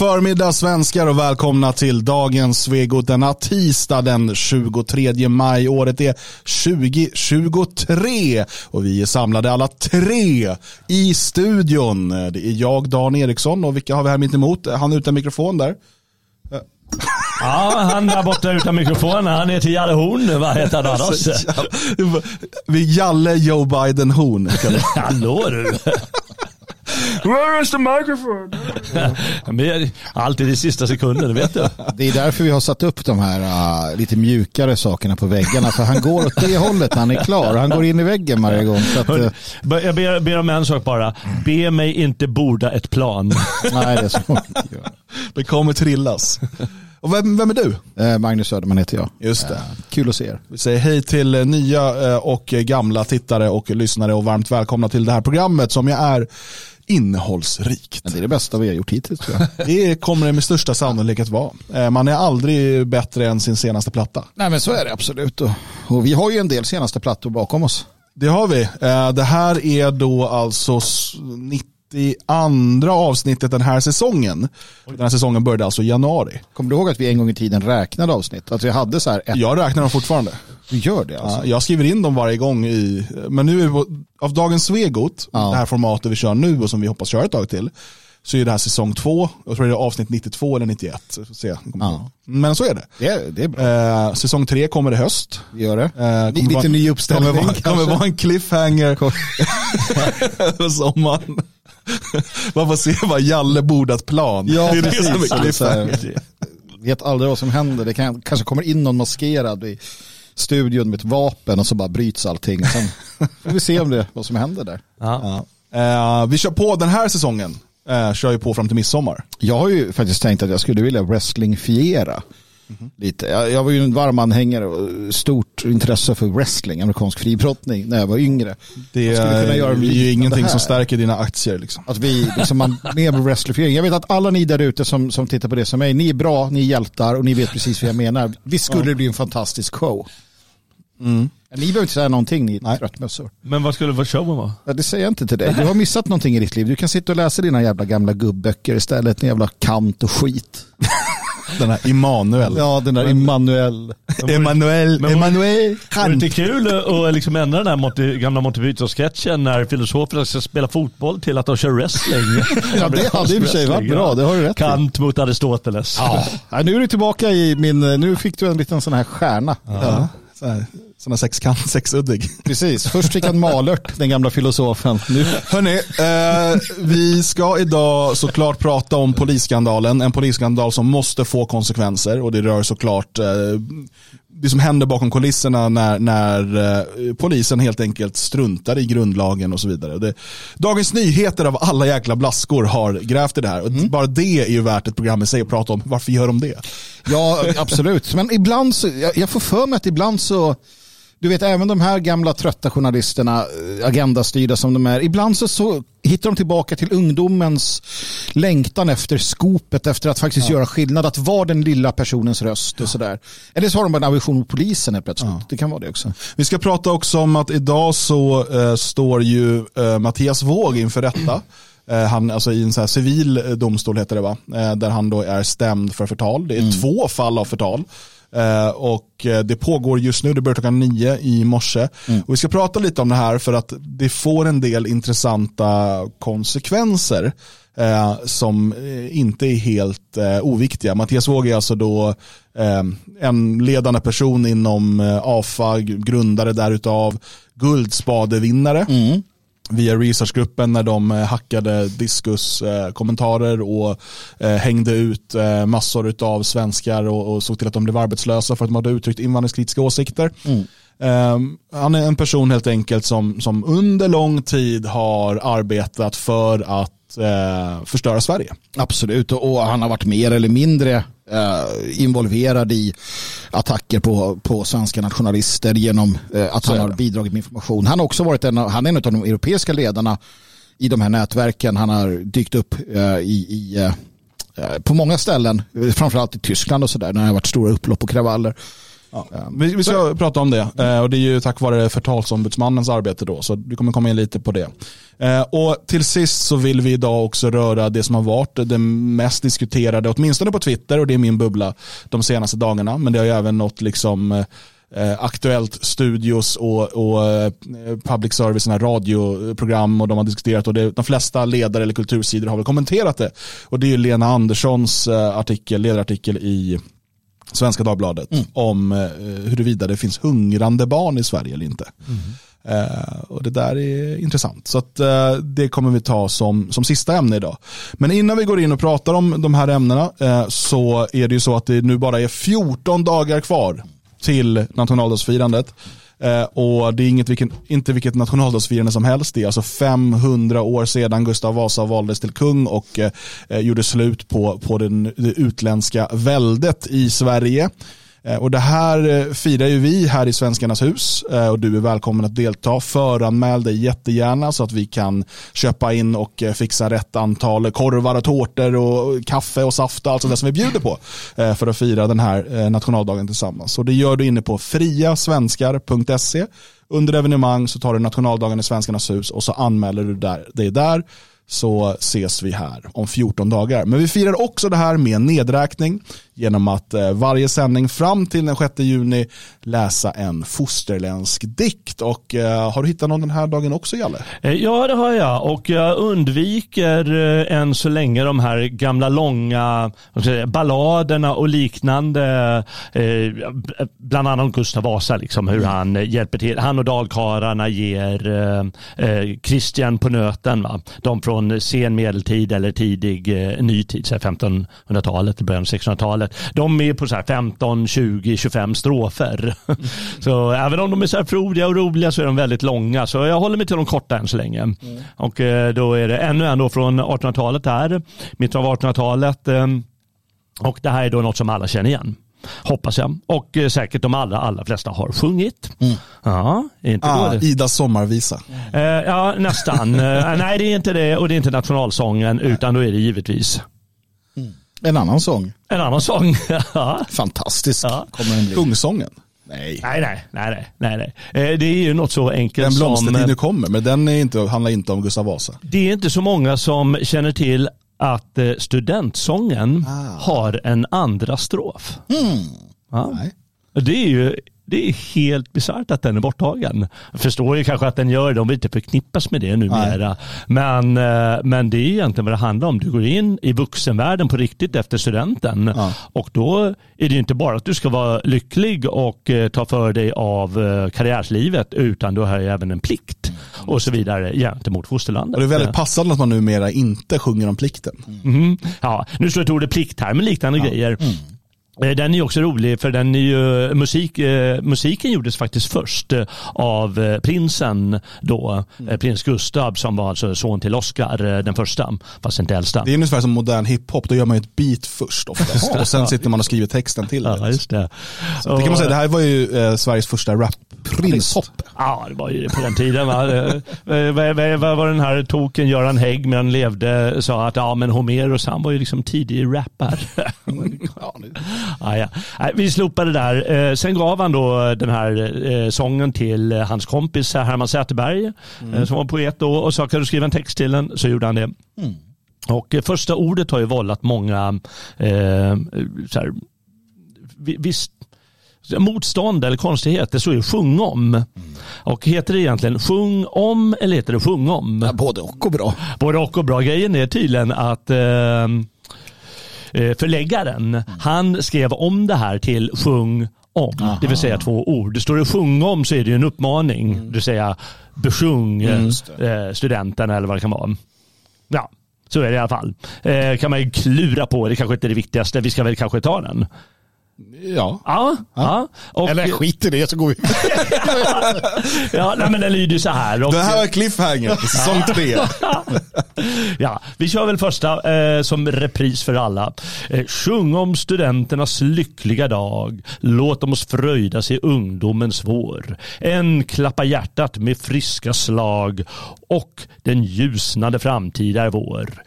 Förmiddag svenskar och välkomna till dagens Svegot denna tisdag den 23 maj. Året är 2023 och vi är samlade alla tre i studion. Det är jag, Dan Eriksson och vilka har vi här mitt emot? Han utan mikrofon där. Ja, han där borta utan mikrofonen. Han är till Jalle Horn. Vad heter han annars? Vi Jalle Joe Biden Horn. Hallå du. Where is the microphone? Men alltid i sista sekunden, vet du. Det är därför vi har satt upp de här uh, lite mjukare sakerna på väggarna. För han går åt det hållet när han är klar. Han går in i väggen varje gång. Så att, uh, Jag ber, ber om en sak bara. Be mig inte borda ett plan. nej, det är så. Det kommer trillas. Och vem, vem är du? Uh, Magnus Söderman heter jag. Just det. Kul att se er. Vi säger hej till nya och gamla tittare och lyssnare och varmt välkomna till det här programmet som jag är innehållsrikt. Men det är det bästa vi har gjort hittills tror jag. det kommer det med största sannolikhet vara. Eh, man är aldrig bättre än sin senaste platta. Nej men så är det absolut. Och, och vi har ju en del senaste plattor bakom oss. Det har vi. Eh, det här är då alltså 90 32 avsnittet den här säsongen. Den här säsongen började alltså i januari. Kommer du ihåg att vi en gång i tiden räknade avsnitt? Att vi hade så här ett... Jag räknar dem fortfarande. Du gör det alltså? Ja, jag skriver in dem varje gång i, men nu är vi på, av dagens Svegot, ja. det här formatet vi kör nu och som vi hoppas köra ett tag till, så är det här säsong två, jag tror det är avsnitt 92 eller 91. Så vi får se. Ja. Men så är det. Det, är, det är bra. Eh, säsong tre kommer i höst. Vi gör det. Eh, kommer Lite vara- ny uppställning Kommer vara, kommer vara en cliffhanger över sommaren. Man får se vad Jalle bordat plan. Ja, det är det som är precis. Det är så här- cliffhanger. vet aldrig vad som händer. Det kan, kanske kommer in någon maskerad i studion med ett vapen och så bara bryts allting. Sen får vi se om det, vad som händer där. Ja. Eh, vi kör på den här säsongen. Eh, kör ju på fram till midsommar. Jag har ju faktiskt tänkt att jag skulle vilja wrestlingfiera lite. Jag, jag var ju en varm anhängare och stort intresse för wrestling, amerikansk fribrottning, när jag var yngre. Det är ju ingenting som stärker dina aktier. Liksom. Att vi, liksom man, med wrestlingfiering. Jag vet att alla ni där ute som, som tittar på det som mig, ni är bra, ni är hjältar och ni vet precis vad jag menar. Visst skulle det bli en fantastisk show. Ni behöver inte säga någonting, ni Nej. tröttmössor. Men vad skulle showen vara? Ja, det säger jag inte till dig. Du har missat någonting i ditt liv. Du kan sitta och läsa dina jävla gamla gubböcker istället. En jävla kant och skit. Den här Immanuel. Ja, den där Immanuel. Emanuel. Emanuel. Det är inte kul att liksom ändra den här Monty, gamla Monty Python-sketchen när filosoferna ska spela fotboll till att de kör wrestling. Ja, det hade i och för sig varit bra. Det har du rätt. Kant mot Aristoteles. Ja. Ja, nu är du tillbaka i min, nu fick du en liten sån här stjärna. Ja. Så här, såna sexkant, sexuddig. Precis, först fick han malört, den gamla filosofen. Nu, Hörni, eh, vi ska idag såklart prata om polisskandalen. En polisskandal som måste få konsekvenser och det rör såklart eh, det som händer bakom kulisserna när, när eh, polisen helt enkelt struntar i grundlagen och så vidare. Det, Dagens Nyheter av alla jäkla blaskor har grävt i det här och bara det är ju värt ett program i sig att prata om. Varför gör de det? ja, absolut. Men ibland så, jag, jag får för mig att ibland så, du vet även de här gamla trötta journalisterna, eh, agendastyrda som de är, ibland så, så hittar de tillbaka till ungdomens längtan efter skopet, efter att faktiskt göra skillnad, att vara den lilla personens röst och sådär. Eller så har de bara en aversion mot polisen helt plötsligt. Det kan vara det också. Vi ska prata också om att idag så eh, står ju eh, Mattias Våg inför rätta. Han, alltså I en så civil domstol heter det va? Där han då är stämd för förtal. Det är två fall av förtal. Eh, och eh, det pågår just nu, det börjar klockan nio i morse. Och vi ska prata lite om det här för att det får en del intressanta konsekvenser eh, som eh, inte är helt eh, oviktiga. Mattias Våg är alltså då eh, en ledande person inom AFA, grundare därutav, guldspadevinnare via researchgruppen när de eh, hackade diskuskommentarer och eh, hängde ut eh, massor av svenskar och, såg till att de blev arbetslösa för att de hade uttryckt invandringskritiska åsikter. Eh, han är en person helt enkelt som, som under lång tid har arbetat för att eh, förstöra Sverige. Absolut, och han har varit mer eller mindre eh, involverad i attacker på, på svenska nationalister genom eh, att han är har bidragit med information. Han har också varit en, av- han är en av de europeiska ledarna i de här nätverken. Han har dykt upp eh, i, i eh, eh, på många ställen, framförallt i Tyskland och sådär, när det har varit stora upplopp och kravaller. Ja. Vi, vi ska prata om det eh, och det är ju tack vare förtalsombudsmannens arbete då, så du kommer komma in lite på det. Eh, och till sist så vill vi idag också röra det som har varit det mest diskuterade, åtminstone på Twitter och det är min bubbla de senaste dagarna, men det har ju även nått liksom eh, Aktuellt Studios och, och public service, radioprogram och de har diskuterat och det, de flesta ledare eller kultursidor har väl kommenterat det. Och det är ju Lena Anderssons artikel, ledarartikel i Svenska Dagbladet mm. om eh, huruvida det finns hungrande barn i Sverige eller inte. Mm. Uh, och det där är intressant. Så att, uh, det kommer vi ta som, som sista ämne idag. Men innan vi går in och pratar om de här ämnena uh, så är det ju så att det nu bara är 14 dagar kvar till nationaldagsfirandet. Eh, och det är inget, vilken, inte vilket nationaldagsfirande som helst. Det är alltså 500 år sedan Gustav Vasa valdes till kung och eh, eh, gjorde slut på, på den, det utländska väldet i Sverige. Eh, och det här eh, firar ju vi här i Svenskarnas hus eh, och du är välkommen att delta. Föranmäl dig jättegärna så att vi kan köpa in och fixa rätt antal korvar och tårtor och kaffe och saft och allt sånt som vi bjuder på för att fira den här nationaldagen tillsammans. Och det gör du inne på friasvenskar.se. Under evenemang så tar du nationaldagen i Svenskarnas hus och så anmäler du dig där så ses vi här om 14 dagar. Men vi firar också det här med nedräkning genom att eh, varje sändning fram till den 6 juni läsa en fosterländsk dikt. Och eh, har du hittat någon den här dagen också, Jalle? Eh, ja, det har jag. Och jag undviker än så länge de här gamla långa balladerna och liknande. Bland annat Gustav Vasa, liksom, hur mm. han hjälper till. Han och dalkarlarna ger Christian på nöten. Va? De från sen medeltid eller tidig nytid, 1500-talet, början av 1600-talet de är på så här 15, 20, 25 strofer. Mm. så även om de är så här frodiga och roliga så är de väldigt långa. Så jag håller mig till de korta än så länge. Mm. Och eh, då är det ännu en då från 1800-talet här, mitten av 1800-talet. Eh, och det här är då något som alla känner igen. Hoppas jag. Och eh, säkert de allra, allra flesta har sjungit. Mm. Ja, inte ah, Idas sommarvisa. Eh, ja, nästan. nej, det är inte det och det är inte nationalsången utan då är det givetvis en annan sång. En annan sång. Fantastisk. Ja. Kungsången. Nej. Nej, nej, nej, nej, nej. Eh, det är ju något så enkelt den som... Den blomstertid nu kommer, men den är inte, handlar inte om Gustav Vasa. Det är inte så många som känner till att eh, studentsången ah. har en andra strof. Mm. Ja. Nej. Det är ju det är helt bisarrt att den är borttagen. Jag förstår ju kanske att den gör det, de vill inte förknippas med det numera. Men, eh, men det är egentligen vad det handlar om. Du går in i vuxenvärlden på riktigt efter studenten ja. och då är det inte bara att du ska vara lycklig och eh, ta för dig av eh, karriärslivet utan du har även en plikt och så vidare gentemot fosterlandet. Och det är väldigt passande att man numera inte sjunger om plikten. Mm. Ja, nu står det ordet plikt här, men liknande ja. grejer. Mm. Eh, den är också rolig för den är ju, musik, eh, musiken gjordes faktiskt först eh, av prinsen då, mm. prins Gustav som var alltså son till Oscar den första, fast inte äldsta. Det är ungefär som modern hiphop, då gör man ju ett beat först oftast och sen sitter man och skriver texten till det. Ja, just det. Så det kan man säga, det här var ju eh, Sveriges första rap Prinspop. Ja, det var ju på den tiden. Va? Vad var den här token Göran Hägg när han levde sa att ja, men Homeros han var ju liksom tidig rappare. ja, ja. Vi slopade det där. Eh, sen gav han då den här eh, sången till hans kompis Herman Säterberg mm. som var poet då och sa kan du skriva en text till den? Så gjorde han det. Mm. Och första ordet har ju vållat många eh, så här, visst motstånd eller konstigheter så är det sjung om. Mm. Och heter det egentligen sjung om eller heter det sjung om? Ja, både och och bra. Både och och bra. Grejen är tydligen att eh, eh förläggaren, mm. han skrev om det här till sjung om, Aha. det vill säga två ord. Står det sjung om så är det ju en uppmaning, mm. det vill säga besjung mm, eh, studenten eller vad det kan vara. Ja, så är det i alla fall. Eh, kan man ju klura på, det kanske inte är det viktigaste, vi ska väl kanske ta den. Ja. Ja. ja. Och, Eller skit i det så går vi. ja, nej, men den lyder så här. Och, det här var cliffhanger, säsong tre. ja, vi kör väl första eh, som repris för alla. Eh, sjung om studenternas lyckliga dag. Låt dem oss fröjdas i ungdomens vår. En klappa hjärtat med friska slag och den ljusnande framtid är vår.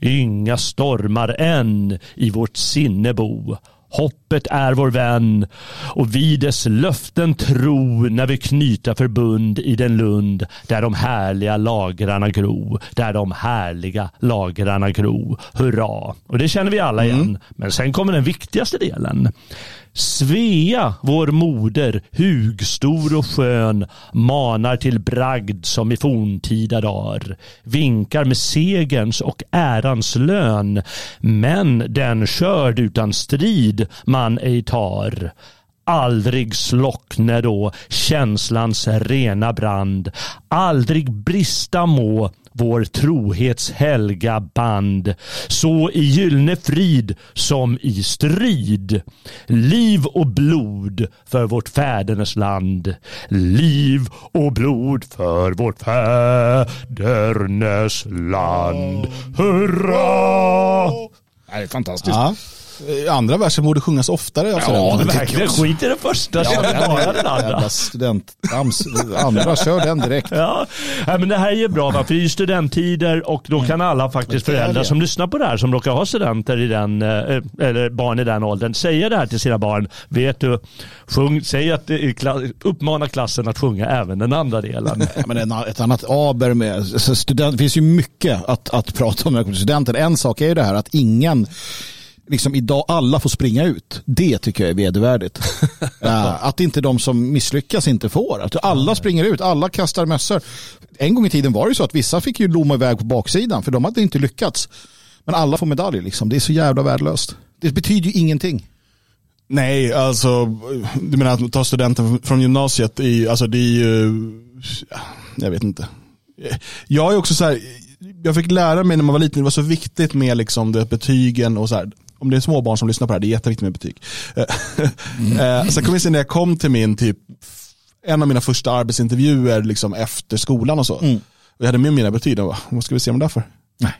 Inga stormar än i vårt sinne bo Hoppet är vår vän och vi dess löften tro när vi knyta förbund i den lund där de härliga lagrarna gro. Där de härliga lagrarna gro. Hurra! Och det känner vi alla igen. Mm. Men sen kommer den viktigaste delen. Svea, vår moder, hugstor och skön, manar till bragd som i forntida dagar, vinkar med segerns och ärans lön, men den skörd utan strid man ej tar. Aldrig slockne då känslans rena brand, aldrig brista må vår trohets helga band, så i gyllne frid som i strid. Liv och blod för vårt fädernes land. Liv och blod för vårt fädernes land. Hurra! Det är fantastiskt. Ja. Andra versen borde sjungas oftare. Alltså ja, det verkligen. Skit i den första, ja, kör bara den andra. Studenttrams. andra, kör den direkt. Ja. ja, men det här är ju bra, va? för det är studenttider och då kan alla faktiskt föräldrar som lyssnar på det här, som råkar ha studenter i den, eh, eller barn i den åldern, säga det här till sina barn. Vet du, sjung, säg att uppmana klassen att sjunga även den andra delen. Ja, men ett annat aber med student, det finns ju mycket att, att prata om med studenter. En sak är ju det här att ingen liksom idag alla får springa ut. Det tycker jag är vedervärdigt. att inte de som misslyckas inte får. Att alla springer ut, alla kastar mössor. En gång i tiden var det så att vissa fick ju lomma iväg på baksidan för de hade inte lyckats. Men alla får medaljer liksom. Det är så jävla värdelöst. Det betyder ju ingenting. Nej, alltså du menar att ta studenten från gymnasiet, i, alltså det är ju, jag vet inte. Jag är också så här, jag fick lära mig när man var liten, det var så viktigt med liksom det, betygen och så här, om det är små barn som lyssnar på det här, det är jätteviktigt med betyg. Mm. Sen kommer jag se när jag kom till min typ, en av mina första arbetsintervjuer liksom efter skolan och så. Mm. Jag hade med mina betyg, bara, vad ska vi se om det är för? Nej.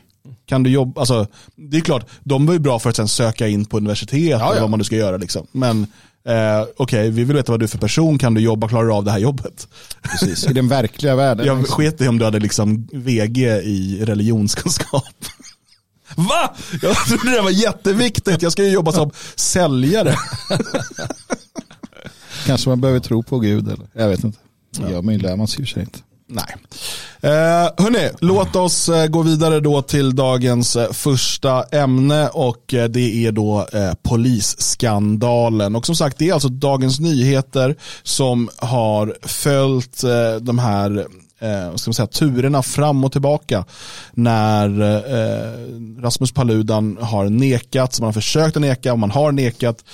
Kan du jobba, alltså, det är klart, de var ju bra för att sen söka in på universitet ja, vad man nu ska göra. Liksom. Men eh, okej, okay, vi vill veta vad du är för person, kan du jobba, klarar du av det här jobbet? Precis, i den verkliga världen. Jag sket i om du hade liksom VG i religionskunskap. Va? Jag trodde det var jätteviktigt. Jag ska ju jobba som säljare. Kanske man behöver tro på Gud eller jag vet inte. Ja. Ja, men lär man sig ju inte. Nej. Eh, hörni, låt oss eh, gå vidare då till dagens eh, första ämne och eh, det är då eh, polisskandalen. Och som sagt, det är alltså Dagens Nyheter som har följt eh, de här eh, ska man säga, turerna fram och tillbaka när eh, Rasmus Paludan har nekat, man har försökt att neka och man har nekat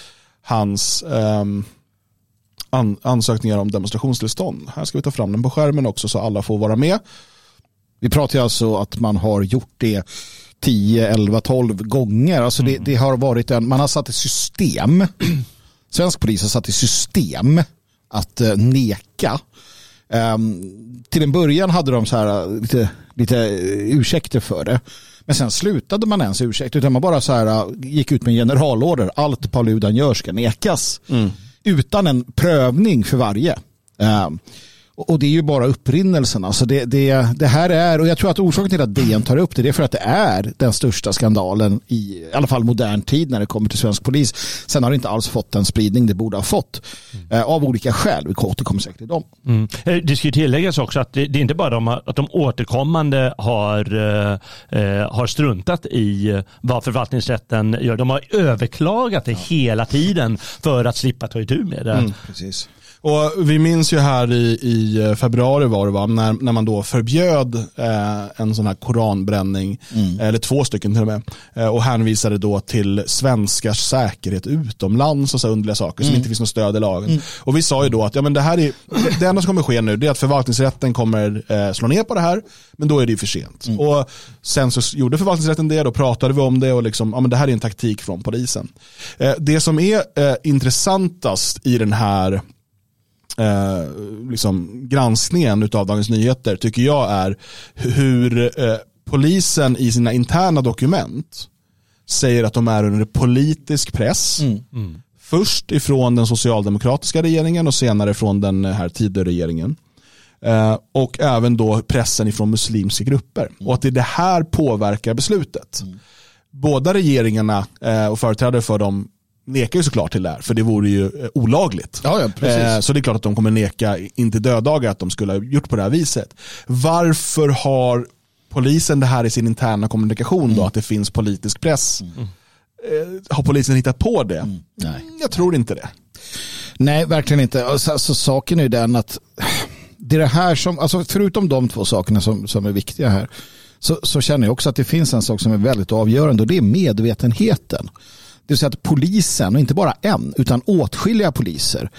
hans eh, an ansökningar om demonstrationstillstånd. Här ska vi ta fram den på skärmen också så alla får vara med. Vi pratar alltså att man har gjort det 10, 11, 12 gånger. Alltså det, mm. det har varit en, man har satt i system, svensk polis har satt i system att uh, neka Um, till en början hade de så här uh, lite, lite uh, ursäkter för det. Men sen slutade man ens ursäkta utan man bara så här uh, gick ut med en generalorder. Allt Paludan gör ska nekas. Mm. Utan en prövning för varje. Um, och det är ju bara upprinnelsen. Alltså det, det, det här är, och jag tror att orsaken till att DN tar upp det, det är för att det är den största skandalen i, i alla fall modern tid när det kommer till svensk polis. Sen har det inte alls fått den spridning det borde ha fått. Mm. Eh, av olika skäl. Vi återkommer säkert till dem. Mm. Eh, det ska ju tilläggas också att det, det är inte bara de, att de återkommande har, eh, eh, har struntat i vad förvaltningsrätten gör. De har överklagat det hela tiden för att slippa ta itu med det. Mm, precis. Och vi minns ju här i, i eh, februari var det va, när, när man då förbjöd eh, en sån här koranbränning, mm. eller två stycken till och med, eh, och hänvisade då till svenskars säkerhet utomlands och så underliga saker mm. som inte finns något stöd i lagen. Mm. Och vi sa ju då att ja, men det, här är, det enda som kommer ske nu är att förvaltningsrätten kommer eh, slå ner på det här, men då är det ju för sent. Mm. Och sen så gjorde förvaltningsrätten det, då pratade vi om det och liksom, ja, men det här är en taktik från polisen. Eh, det som är eh, intressantast i den här eh, liksom granskningen av Dagens Nyheter tycker jag är hur eh, polisen i sina interna dokument säger att de är under politisk press. Mm. Mm. Först ifrån den socialdemokratiska regeringen och senare från den här Tidöregeringen. Eh, och även då pressen ifrån muslimska grupper. Mm. Och att det, det här påverkar beslutet. Mm. Båda regeringarna eh, och företrädare för dem nekar ju såklart till det här, för det vore ju eh, olagligt. Ja, ja. Eh, så det är klart att de kommer neka, inte döddagar, att de skulle ha gjort på det här viset. Varför har polisen det här i sin interna kommunikation då, att det finns politisk press? Eh, har polisen hittat på det? Nej. Jag tror inte det. Nej, verkligen inte. Alltså, alltså, saken är ju den att det är det här som, alltså, förutom de två sakerna som, som är viktiga här, så, så känner jag också att det finns en sak som är väldigt avgörande och det är medvetenheten. Det vill säga att polisen, och inte bara en, utan åtskilliga poliser,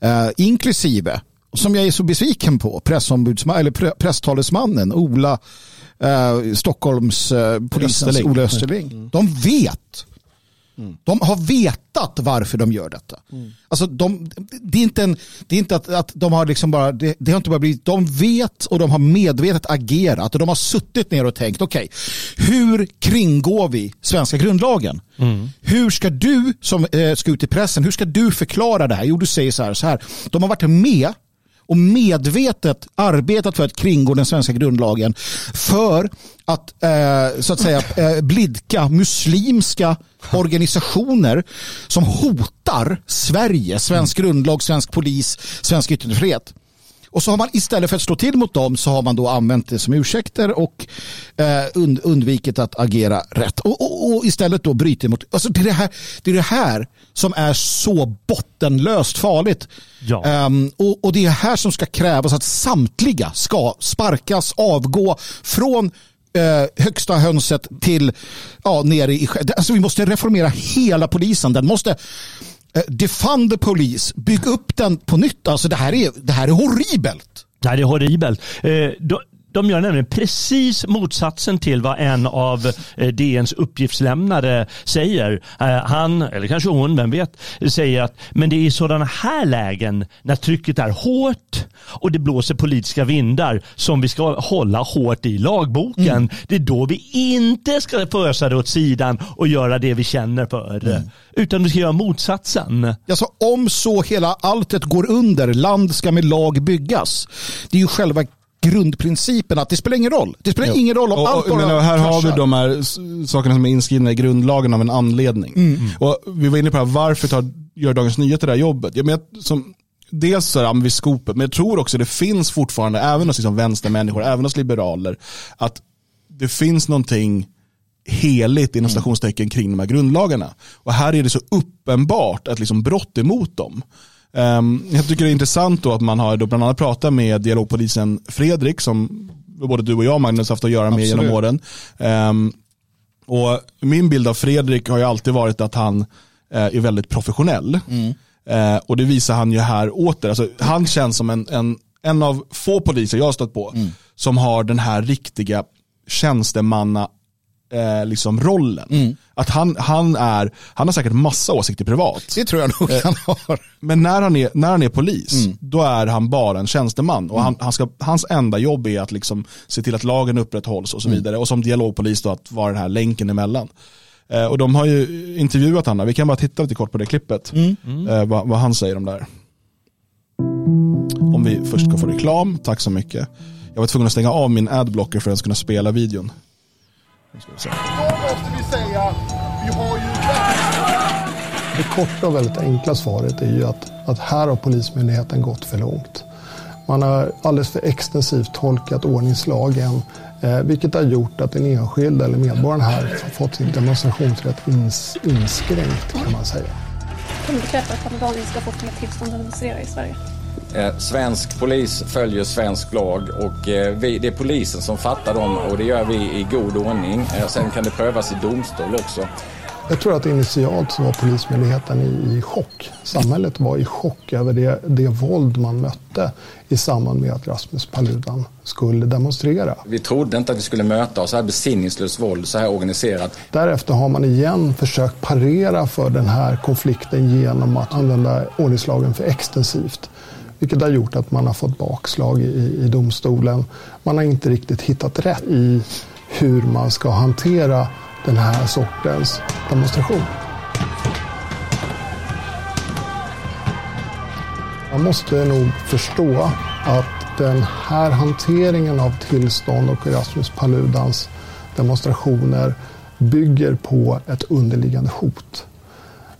eh, inklusive, som jag är så besviken på, pressombudsman, eller pre, presstalesmannen Ola, eh, Stockholms eh, polisens Österling. Ola Österling. De vet de har vetat varför de gör detta. Alltså de, det är inte, en, det är inte att, att de har liksom bara, det, det har inte bara blivit, de vet och de har medvetet agerat och de har suttit ner och tänkt, okej, hur kringgår vi svenska grundlagen? Hur ska du som eh, ska ut i pressen, hur ska du förklara det här? Jo, du säger så här, så här. De har varit med och medvetet arbetat för att kringgå den svenska grundlagen för att eh, så att säga eh, blidka muslimska organisationer som hotar Sverige, svensk grundlag, svensk polis, svensk yttrandefrihet. Och så har man istället för att slå till mot dem så har man då använt det som ursäkter och eh, und, undvikit att agera rätt. Och, och, och istället då bryter mot... Alltså det, är det, här, det är det här som är så bottenlöst farligt. Ja. Ehm, och, och det är här som ska krävas att samtliga ska sparkas, avgå från eh, högsta hönset till ja, nere i... Alltså vi måste reformera hela polisen. Den måste Eh, defund the police, bygg upp den på nytt. Alltså det här är, det här är horribelt. Nej, det är horribelt. Eh, då, de gör nämligen precis motsatsen till vad en av eh, DNs uppgiftslämnare säger. Eh, han, eller kanske hon, vem vet, säger att men det är i sådana här lägen när trycket är hårt och det blåser politiska vindar som vi ska hålla hårt i lagboken. Det är då vi inte ska fösa det åt sidan och göra det vi känner för. Utan vi ska göra motsatsen. Alltså, om så hela alltet går under, land ska med lag byggas. Det är ju själva grundprincipen att det spelar ingen roll. Det spelar ingen roll om Och, allt och, bara här har vi de här sakerna som är inskrivna i grundlagen av en anledning. Mm. Och vi var inne på det här, varför tar, gör Dagens Nyheter det här jobbet? Ja, men jag, som, dels så men vid skopet, men jag tror också det finns fortfarande, även hos liksom vänstermänniskor, även hos liberaler, att det finns någonting heligt inom stationstecken kring de här grundlagarna. Och här är det så uppenbart att liksom brott emot dem. Ehm, jag tycker det är intressant då att man har då bland annat pratat med dialogpolisen Fredrik som både du och jag Magnus haft att göra med Absolut. genom åren. Ehm, och min bild av Fredrik har ju alltid varit att han eh, är väldigt professionell. Eh, och det visar han ju här åter. Alltså, han känns som en, en, en av få poliser jag har stött på som har den här riktiga tjänstemanna eh, liksom rollen. Att han, han, är, han har säkert massa åsikter privat. Det tror jag nog han har. Men när han är, när han är polis, då är han bara en tjänsteman. Och han, han ska, hans enda jobb är att liksom se till att lagen upprätthålls och så vidare. Och som dialogpolis då att vara den här länken emellan. Eh, och de har ju intervjuat honom, vi kan bara titta lite kort på det klippet. Eh, vad, vad han säger om det här. Om vi först ska få reklam, tack så mycket. Jag var tvungen att stänga av min adblocker för att ens kunna spela videon. Ska vi se. Då måste vi säga, vi har ju... Det korta och väldigt enkla svaret är ju att, att här har Polismyndigheten gått för långt. Man har alldeles för extensivt tolkat ordningslagen eh, vilket har gjort att den enskilda eller medborgaren här har fått sin demonstrationsrätt ins, inskränkt kan man säga. Kan du bekräfta att inte ska få tillstånd att demonstrera i Sverige? Eh, Svensk polis följer svensk lag och eh, vi, det är polisen som fattar dem och det gör vi i god ordning. Eh, Sen kan det prövas i domstol också. Jag tror att initialt så var Polismyndigheten i, i chock. Samhället var i chock över det, det våld man mötte i samband med att Rasmus Paludan skulle demonstrera. Vi trodde inte att vi skulle möta så här besinningslöst våld så här organiserat. Därefter har man igen försökt parera för den här konflikten genom att använda ordningslagen för extensivt. Vilket har gjort att man har fått bakslag i, i domstolen. Man har inte riktigt hittat rätt i hur man ska hantera den här sortens demonstration. Man måste nog förstå att den här hanteringen av tillstånd och Erasmus Paludans demonstrationer bygger på ett underliggande hot.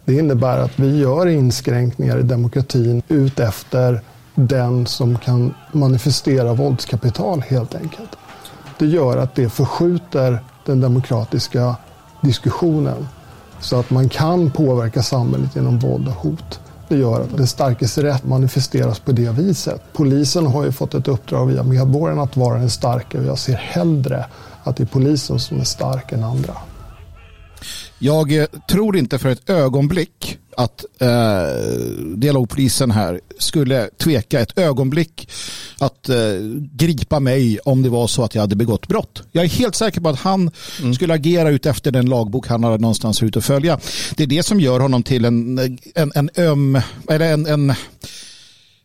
Det innebär att vi gör inskränkningar i demokratin utefter den som kan manifestera våldskapital helt enkelt. Det gör att det förskjuter den demokratiska diskussionen så att man kan påverka samhället genom våld och hot. Det gör att den starkes rätt manifesteras på det viset. Polisen har ju fått ett uppdrag via medborgarna att vara den starka och jag ser hellre att det är polisen som är stark än andra. Jag eh, tror inte för ett ögonblick att eh, dialogpolisen här skulle tveka ett ögonblick att eh, gripa mig om det var så att jag hade begått brott. Jag är helt säker på att han mm. skulle agera ut efter den lagbok han hade någonstans ut att följa. Det är det som gör honom till en, en, en öm, eller en, en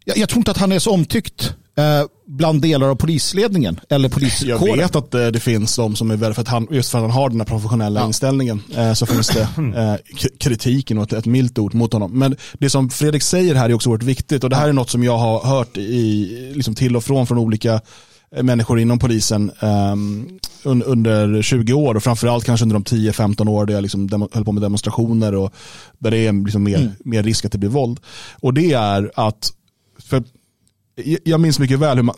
jag, jag tror inte att han är så omtyckt Eh, bland delar av polisledningen eller poliskåren. Jag vet att det, eh, det finns de som är väldigt, för att han, just för att han har den här professionella ja. inställningen eh, så finns det kritiken och ett, ett milt ord mot honom. Men det som Fredrik säger här är också oerhört viktigt och det här är något som jag har hört i, liksom till och från från olika människor inom polisen um, under 20 år och framförallt kanske under de 10-15 år där jag liksom höll på med demonstrationer och där det är liksom mer, mm. mer risk att det blir våld. Och det är att, för jag minns mycket väl hur man,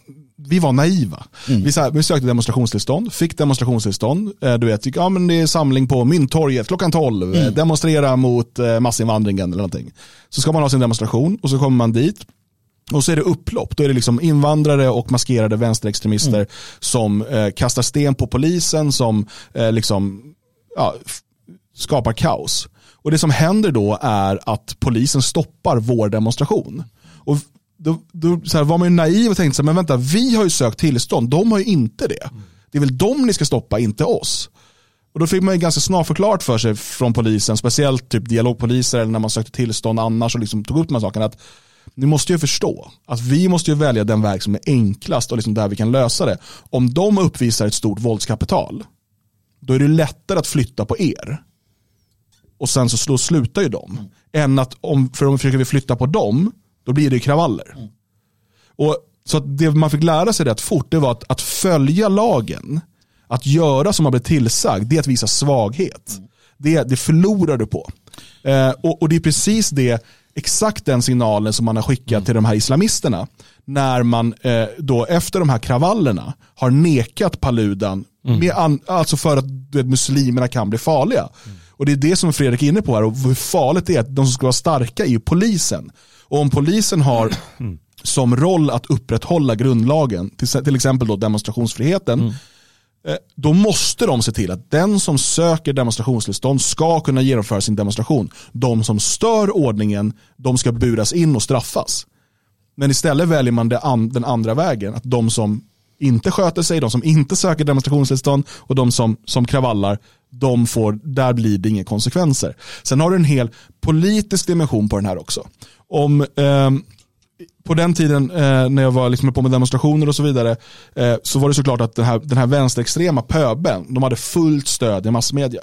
vi var naiva. Mm. Vi, så här, vi sökte demonstrationstillstånd, fick demonstrationstillstånd. Eh, du vet, ja, men det är samling på Mynttorget klockan 12, mm. demonstrera mot eh, massinvandringen eller någonting. Så ska man ha sin demonstration och så kommer man dit. Och så är det upplopp. Då är det liksom invandrare och maskerade vänsterextremister mm. som eh, kastar sten på polisen, som eh, liksom, ja, skapar kaos. Och det som händer då är att polisen stoppar vår demonstration. Och då, då så här, var man ju naiv och tänkte så här, men vänta, vi har ju sökt tillstånd, de har ju inte det. Det är väl dem ni ska stoppa, inte oss. Och då fick man ju ganska snart förklart för sig från polisen, speciellt typ dialogpoliser eller när man sökte tillstånd annars och liksom tog upp de här sakerna, att ni måste ju förstå att vi måste ju välja den väg som är enklast och liksom där vi kan lösa det. Om de uppvisar ett stort våldskapital, då är det lättare att flytta på er. Och sen så slutar ju de. Mm. Än att om, för om vi försöker flytta på dem, då blir det kravaller. Mm. Och, så det man fick lära sig rätt fort det var att, att följa lagen, att göra som man blev tillsagd, det är att visa svaghet. Mm. Det, det förlorar du på. Eh, och, och, det är precis det, exakt den signalen som man har skickat mm. till de här islamisterna. När man eh, då efter de här kravallerna har nekat Paludan, mm. med an, alltså för att vet, muslimerna kan bli farliga. Mm. Och det är det som Fredrik är inne på här och hur farligt det är att de som ska vara starka är ju polisen. Och om polisen har som roll att upprätthålla grundlagen, till, till exempel då demonstrationsfriheten, mm. Eh, då måste de se till att den som söker demonstrationstillstånd ska kunna genomföra sin demonstration. De som stör ordningen, de ska buras in och straffas. Men istället väljer man an, den andra vägen, att de som inte sköter sig, de som inte söker demonstrationstillstånd och de som, som kravallar, de får, där blir det inga konsekvenser. Sen har du en hel politisk dimension på den här också om eh, på den tiden eh, när jag var liksom på med demonstrationer och så vidare eh, så var det såklart att den här, den här vänsterextrema pöben, de hade fullt stöd i massmedia.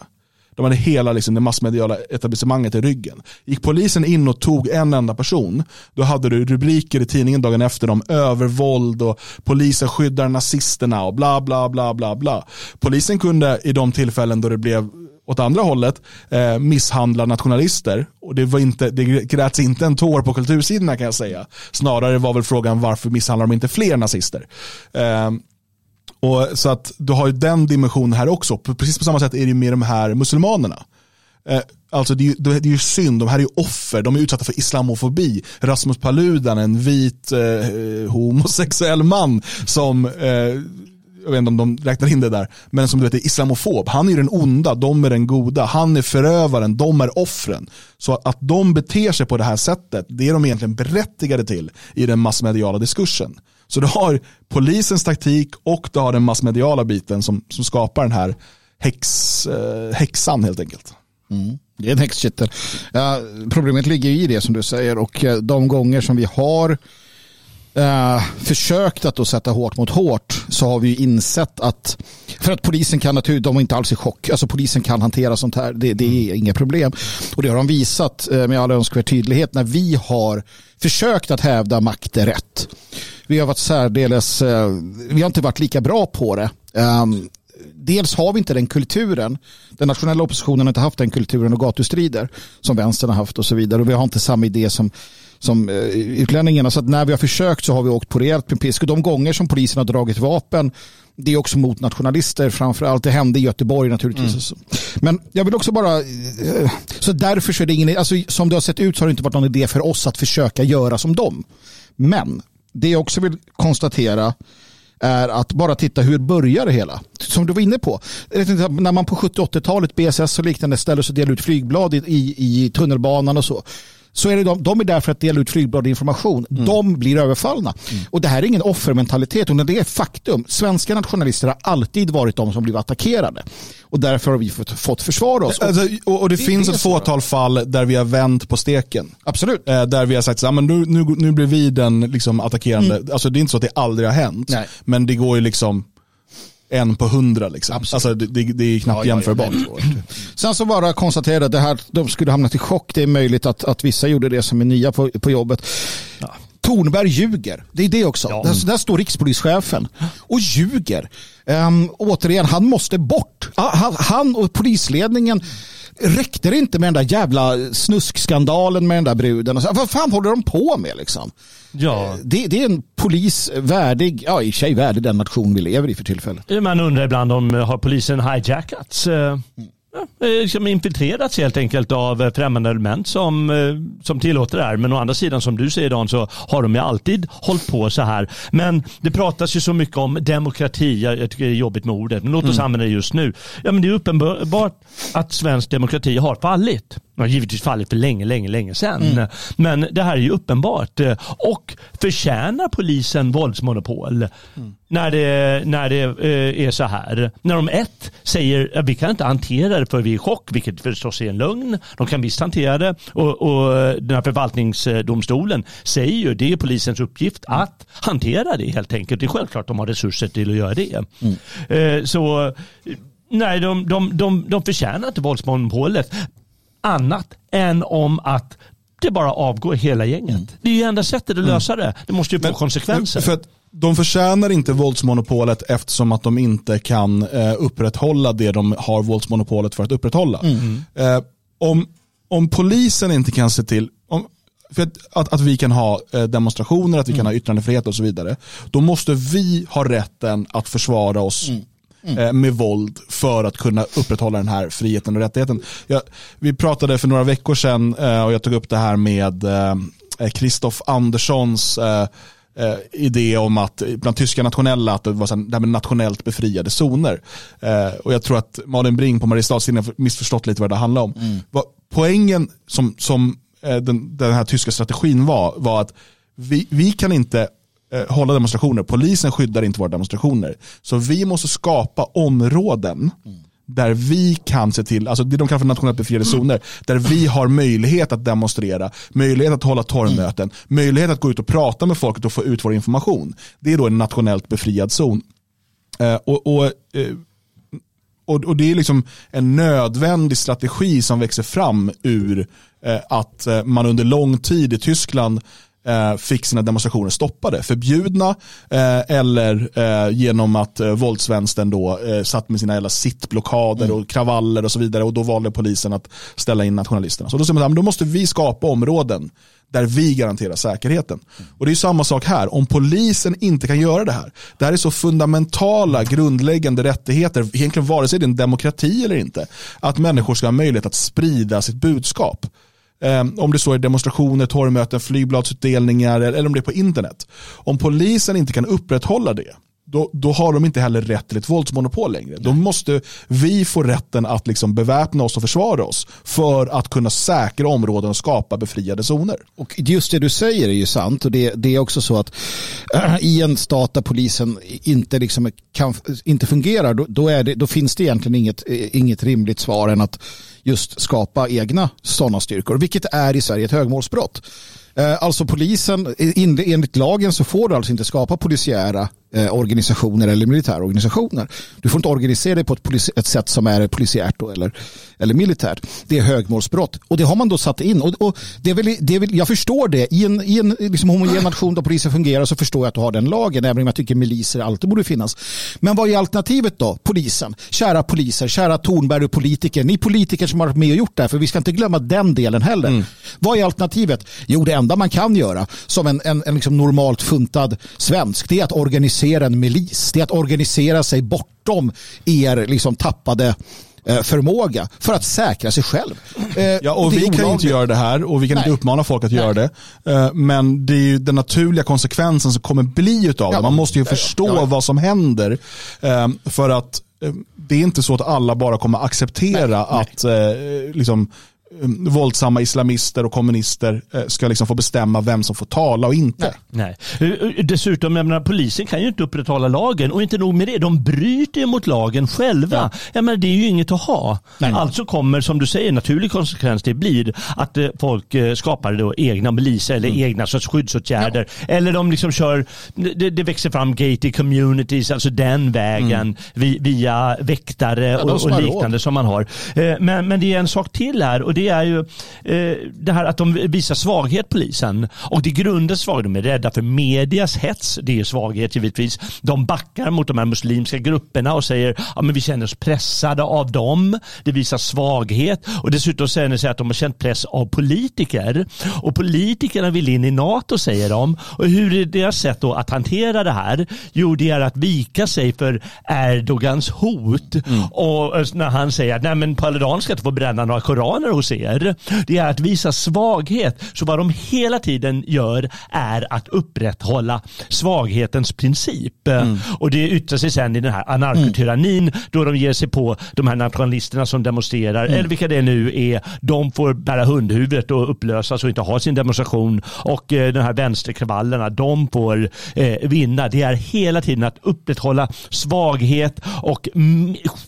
De hade hela liksom, det massmediala etablissemanget i ryggen. Gick polisen in och tog en enda person, då hade du rubriker i tidningen dagen efter om övervåld och polisen skyddar nazisterna och bla bla bla bla bla. Polisen kunde i de tillfällen då det blev åt andra hållet eh, misshandlar nationalister. Och det, var inte, det gräts inte en tår på kultursidorna kan jag säga. Snarare var väl frågan varför misshandlar de inte fler nazister? Eh, och så att du har ju den dimensionen här också. Precis på samma sätt är det med de här muslimanerna. Eh, alltså det är, ju, det är ju synd, de här är ju offer, de är utsatta för islamofobi. Rasmus Paludan, en vit eh, eh, homosexuell man som eh, jag vet inte om de räknar in det där, men som du vet är islamofob. Han är den onda, de är den goda. Han är förövaren, de är offren. Så att de beter sig på det här sättet, det är de egentligen berättigade till i den massmediala diskursen. Så du har polisens taktik och du har den massmediala biten som, som skapar den här häx, eh, häxan helt enkelt. Mm. Det är en häxkittel. Ja, problemet ligger i det som du säger och eh, de gånger som vi har eh, försökt att då sätta hårt mot hårt så har vi insett att för att polisen kan naturligtvis, de är inte alls i chock, alltså polisen kan hantera sånt här, det, det är inga problem. Och det har de visat eh, med all önskvärd tydlighet när vi har försökt att hävda makt är rätt. Vi har varit särdeles, eh, vi har inte varit lika bra på det. Um, dels har vi inte den kulturen. Den nationella oppositionen har inte haft den kulturen och gatustrider som vänstern har haft och så vidare. Och vi har inte samma idé som som eh, utlänningarna. Så att när vi har försökt så har vi åkt på rejält med pisk. Och de gånger som polisen har dragit vapen det är också mot nationalister framförallt. Det hände i Göteborg naturligtvis. Mm. Men jag vill också bara, eh, så därför så är det ingen, alltså som det har sett ut så har det inte varit någon idé för oss att försöka göra som dem. Men det jag också vill konstatera är att bara titta hur börjar det hela. Som du var inne på. När man på 70 80-talet BSS och liknande ställer sig och delar ut flygblad i, i, i tunnelbanan och så så är det de, de är där för att dela ut flygbladinformation. Mm. De blir överfallna. Mm. Och det här är ingen offermentalitet, utan det är faktum. Svenska nationalister har alltid varit de som blivit attackerade. Och därför har vi fått, fått försvara oss. Alltså, och, och, det, det finns ett fåtal fall där vi har vänt på steken. Absolut. Eh, där vi har sagt att nu, nu, nu blir vi den liksom, attackerande. Mm. Alltså, det är inte så att det aldrig har hänt. Nej. Men det går ju liksom en på hundra. Liksom. Alltså, det, det, är knappt ja, jämförbart. Ja, Sen så bara konstatera att det här, de skulle hamnat i chock. Det är möjligt att, att vissa gjorde det som är nya på, på jobbet. Ja. Tornberg ljuger. Det är det också. Ja. Där, där, står rikspolischefen och ljuger. Um, återigen, han måste bort. Han, han och polisledningen räckte det inte med den där jävla snuskskandalen med den där bruden? vad fan håller de på med liksom? Ja. Eh, det, det, är en polis värdig, ja i sig värdig den nation vi lever i för tillfället. Man undrar ibland om eh, har polisen hijackats? Eh, mm liksom infiltrerats helt enkelt av främmande element som, som tillåter det här. Men å andra sidan som du säger Dan så har de ju alltid hållit på så här. Men det pratas ju så mycket om demokrati. Jag tycker det är jobbigt med ordet. Men låt oss mm. använda det just nu. Ja, men det är uppenbart att svensk demokrati har fallit har givetvis fallit för länge, länge, länge sedan. Mm. Men det här är ju uppenbart. Och förtjänar polisen våldsmonopol mm. när det, när det eh, är så här? När de ett säger att vi kan inte hantera det för vi är i chock, vilket förstås är en lögn. De kan visst hantera det och, och den här förvaltningsdomstolen säger ju det är polisens uppgift att hantera det helt enkelt. Det är självklart de har resurser till att göra det. Mm. Eh, så Nej, de, de, de, de förtjänar inte våldsmonopolet annat än om att det bara avgår hela gänget. Mm. Det är ju enda sättet att mm. lösa det. Det måste ju få konsekvenser. För att de förtjänar inte våldsmonopolet eftersom att de inte kan eh, upprätthålla det de har våldsmonopolet för att upprätthålla. Mm. Eh, om, om polisen inte kan se till, om, för att, att, att, vi kan ha eh, demonstrationer, att vi kan ha yttrandefrihet och så vidare, då måste vi ha rätten att försvara oss mm mm. Eh, med våld för att kunna upprätthålla den här friheten och rättigheten. Jag, vi pratade för några veckor sedan eh, och jag tog upp det här med Kristoff eh, Anderssons eh, idé om att bland tyska nationella att det var så här, nationellt befriade zoner. Eh, och jag tror att Malin Bring på Mariestadstidningen har missförstått lite vad det handlar om. Mm. Vad, poängen som, som eh, den, den här tyska strategin var, var att vi, vi kan inte Eh, hålla demonstrationer. Polisen skyddar inte våra demonstrationer. Så vi måste skapa områden där vi kan se till, alltså det de kallar för nationellt befriade zoner, där vi har möjlighet att demonstrera, möjlighet att hålla torgmöten, möjlighet att gå ut och prata med folket och få ut vår information. Det är då en nationellt befriad zon. Eh, och, och, eh, och, och, det är liksom en nödvändig strategi som växer fram ur att man under lång tid i Tyskland eh, fick sina demonstrationer stoppade, förbjudna eh, eller eh, genom att eh, våldsvänstern då satt med sina jävla sittblockader mm. och kravaller och så vidare och då valde polisen att ställa in nationalisterna. Så då, man, då måste vi skapa områden där vi garanterar säkerheten. Och det är samma sak här, om polisen inte kan göra det här. Det här är så fundamentala, grundläggande rättigheter, egentligen vare sig det är en demokrati eller inte, att människor ska ha möjlighet att sprida sitt budskap. Um, om det så är demonstrationer, torgmöten, flygbladsutdelningar eller om det är på internet. Om polisen inte kan upprätthålla det, då, då har de inte heller rätt till ett våldsmonopol längre. Nej. Då måste vi få rätten att liksom beväpna oss och försvara oss för att kunna säkra områden och skapa befriade zoner. Och just det du säger är ju sant och det, det är också så att äh, i en stat där polisen inte, liksom kan, inte fungerar då, då, är det, då finns det egentligen inget, inget rimligt svar än att just skapa egna sådana styrkor, vilket är i Sverige ett högmålsbrott. Eh, alltså polisen, enligt lagen så får du alltså inte skapa polisiära organisationer eller militära organisationer. Du får inte organisera dig på ett, ett sätt som är polisiärt eller, eller militärt. Det är högmålsbrott. Och det har man då satt in. Och, och det är väl, det är väl, jag förstår det. I en, i en liksom homogen nation där polisen fungerar så förstår jag att du har den lagen. Även om jag tycker miliser alltid borde finnas. Men vad är alternativet då? Polisen. Kära poliser, kära Tornberg och politiker. Ni politiker som har varit med och gjort det här. För vi ska inte glömma den delen heller. Vad är alternativet? Jo, det enda man kan göra som en, en, en liksom normalt funtad svensk det är att organisera en milis. Det är att organisera sig bortom er liksom tappade eh, förmåga för att säkra sig själv. Eh, Ja, och vi kan inte göra det här och vi kan inte Nej. uppmana folk att göra det. Eh, Men det är ju den naturliga konsekvensen som kommer bli utav Ja. det. Man måste ju Ja, förstå Ja, vad som händer. eh, För att eh, det är inte så att alla bara kommer acceptera att eh, liksom, våldsamma islamister och kommunister eh, ska liksom få bestämma vem som får tala och inte. Nej. Eh, eh, Dessutom, jag menar, polisen kan ju inte upprätthålla lagen och inte nog med det, de bryter ju mot lagen själva. Jag menar, det är ju inget att ha. Alltså kommer, som du säger, naturlig konsekvens det blir att eh, folk eh, skapar då egna miliser eller Mm. egna sorts skyddsåtgärder. Eller de liksom kör, det, det växer fram gated communities, alltså den vägen vi, via väktare Mm. de och, och liknande som man har. Eh, Men, men det är en sak till här och det är ju eh, det här att de visar svaghet polisen. Och det grundar svaghet. De är rädda för medias hets. Det är svaghet givetvis. De backar mot de här muslimska grupperna och säger att ja, vi känner oss pressade av dem. Det visar svaghet. Och dessutom säger de sig att de har känt press av politiker. Och politikerna vill in i NATO säger de. Och hur är deras sätt då att hantera det här? Jo, det är att vika sig för Erdogans hot. Och eh, när han säger att Nej, men Paludan ska inte få bränna några koraner hos er. Det är att visa svaghet. Så vad de hela tiden gör är att upprätthålla svaghetens princip. Och det yttrar sig sen i den här anarkotyrannin då de ger sig på de här nationalisterna som demonstrerar. Eller vilka det nu är. De får bära hundhuvudet och upplösas och inte ha sin demonstration. Och eh, de här vänsterkravallerna, de får eh, vinna. Det är hela tiden att upprätthålla svaghet och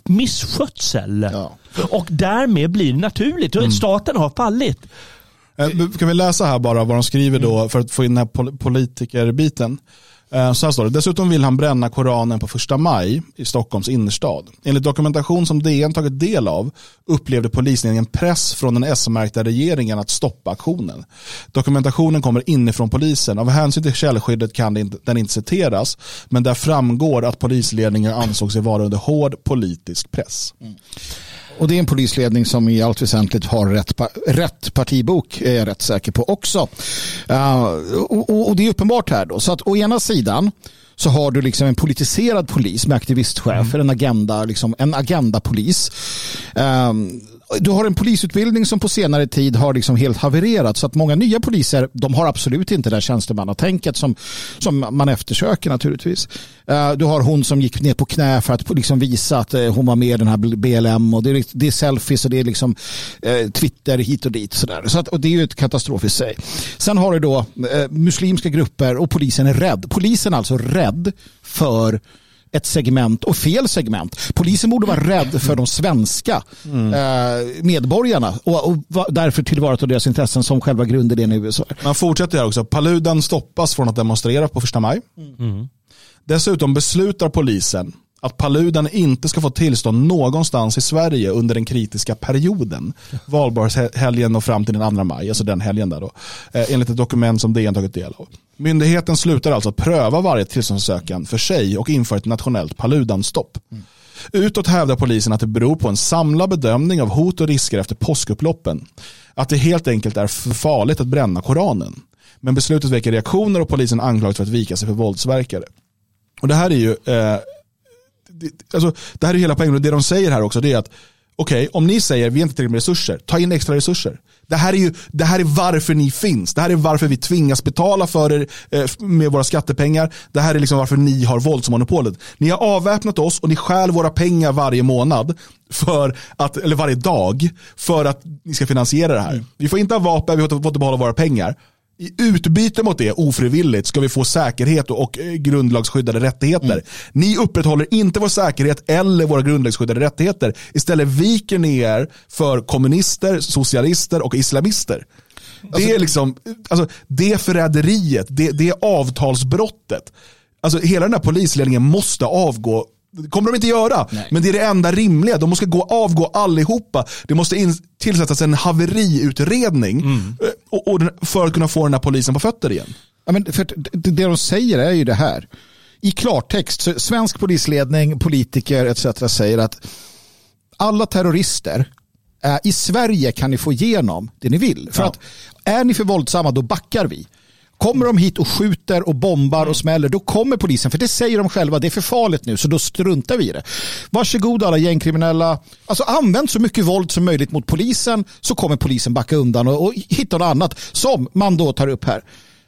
misskötsel. Ja. Och därmed blir det naturligt. Och Staten har fallit. Eh, Kan vi läsa här bara vad de skriver då för att få in den här pol- politikerbiten. Eh, Så här står det. Dessutom vill han bränna Koranen på första maj i Stockholms innerstad. Enligt dokumentation som DN tagit del av upplevde polisledningen press från den S-märkta regeringen att stoppa aktionen. Dokumentationen kommer inifrån polisen. Av hänsyn till källskyddet kan den inte citeras, men där framgår att polisledningen ansåg sig vara under hård politisk press. Och det är en polisledning som i allt väsentligt har rätt, rätt partibok är jag rätt säker på också. Uh, och, och, det är uppenbart här då. Så att å ena sidan så har du liksom en politiserad polis med aktivistchefer, en agenda, liksom en agendapolis. Um, du har en polisutbildning som på senare tid har liksom helt havererat så att många nya poliser de har absolut inte det tjänstemannatänket som, som man eftersöker naturligtvis. Eh, du har hon som gick ner på knä för att liksom visa att eh, hon var med i den här BLM och det är, det är selfies och det är liksom eh, Twitter hit och dit. Sådär. Så att, och det är ju ett katastrof i sig. Sen har du då muslimska grupper och polisen är rädd. Polisen är alltså rädd för ett segment och fel segment. Polisen borde vara rädd för de svenska eh, medborgarna och, och därför tillvarata deras intressen som själva grundidén i USA. Man fortsätter här också. Paludan stoppas från att demonstrera på första maj. Dessutom beslutar polisen att Paludan inte ska få tillstånd någonstans i Sverige under den kritiska perioden. Valborgshelgen och fram till den 2 maj, alltså den helgen där då. Eh, enligt ett dokument som DN tagit del av. Myndigheten slutar alltså pröva varje tillståndsansökan för sig och inför ett nationellt Paludan-stopp. Utåt hävdar polisen att det beror på en samlad bedömning av hot och risker efter påskupploppen. Att det helt enkelt är för farligt att bränna Koranen. Men beslutet väcker reaktioner och polisen anklagas för att vika sig för våldsverkare. Och det här är ju, eh, det, alltså, det här är hela poängen och det de säger här också det är att okej, om ni säger vi har inte tillräckligt med resurser, ta in extra resurser. Det här, är ju, det här är varför ni finns. Det här är varför vi tvingas betala för er eh, med våra skattepengar. Det här är liksom varför ni har våldsmonopolet. Ni har avväpnat oss och ni stjäl våra pengar varje månad, för att, eller varje dag, för att ni ska finansiera det här. Vi får inte ha vapen, vi får inte behålla våra pengar. I utbyte mot det, ofrivilligt, ska vi få säkerhet och, och eh, grundlagsskyddade rättigheter. Ni upprätthåller inte vår säkerhet eller våra grundlagsskyddade rättigheter. Istället viker ni er för kommunister, socialister och islamister. Det är liksom, alltså, det förräderiet, det, det avtalsbrottet. Alltså hela den här polisledningen måste avgå det kommer de inte göra, men det är det enda rimliga. De måste gå, avgå allihopa. Det måste in, tillsättas en haveriutredning eh, och, och, för att kunna få den här polisen på fötter igen. Ja, men för det det de säger är ju det här. I klartext, så svensk polisledning, politiker etc. säger att alla terrorister i Sverige kan ni få igenom det ni vill. För att är ni för våldsamma då backar vi. Kommer de hit och skjuter och bombar och smäller då kommer polisen. För det säger de själva, det är för farligt nu så då struntar vi i det. Varsågod alla gängkriminella. Alltså använd så mycket våld som möjligt mot polisen så kommer polisen backa undan och, och hitta något annat. Som man då tar upp här.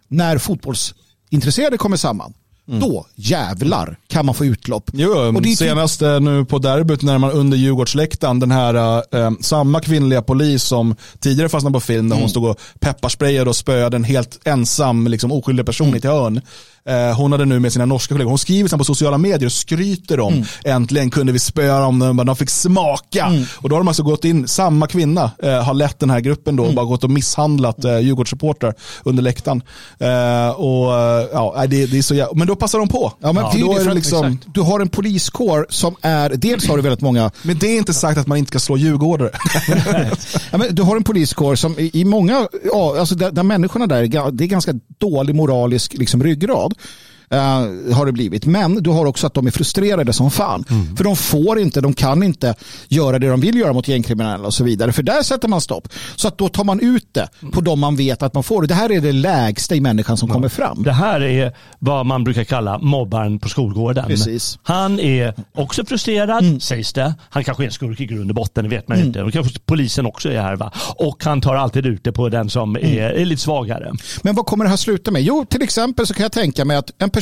När fotbollsintresserade kommer samman. Då jävlar kan man få utlopp. Jo, Och det senast eh, nu på derbyt när man under Djurgårdsläktaren, den här eh, samma kvinnliga polis som tidigare fastnade på film, där Mm. hon stod och pepparsprayade och spöade en helt ensam, liksom, oskyldig person Mm. i ett hörn. Eh, hon hade nu med sina norska kollegor, hon skriver sen på sociala medier och skryter om, Mm. äntligen kunde vi spöa dem, de, fick smaka. Och då har de alltså gått in, samma kvinna eh, har lett den här gruppen då, och bara gått och misshandlat eh, Djurgårdssupportrar under läktaren. Eh, och, ja, det, det är så jä- men då passar de på. Ja, men Ja, då är det liksom, Du har en poliskår som är, dels har du väldigt många men det är inte sagt att man inte ska slå djurgårdare. Ja, men du har en poliskår som i, många, ja, alltså där, där människorna där, det är ganska dålig moralisk liksom, ryggrad. called eh, har det blivit. Men du har också att de är frustrerade som fan. För de får inte, de kan inte göra det de vill göra mot gängkriminella och så vidare. För där sätter man stopp. Så att då tar man ut det på de man vet att man får. Det här är det lägsta i människan som kommer fram. Det här är vad man brukar kalla mobbaren på skolgården. Precis. Han är också frustrerad, sägs det. Han kanske är en skurk i grund och botten, det vet man inte. Och kanske polisen också är här. Va? Och han tar alltid ut det på den som är, är lite svagare. Men vad kommer det här sluta med? Jo, till exempel så kan jag tänka mig att en person,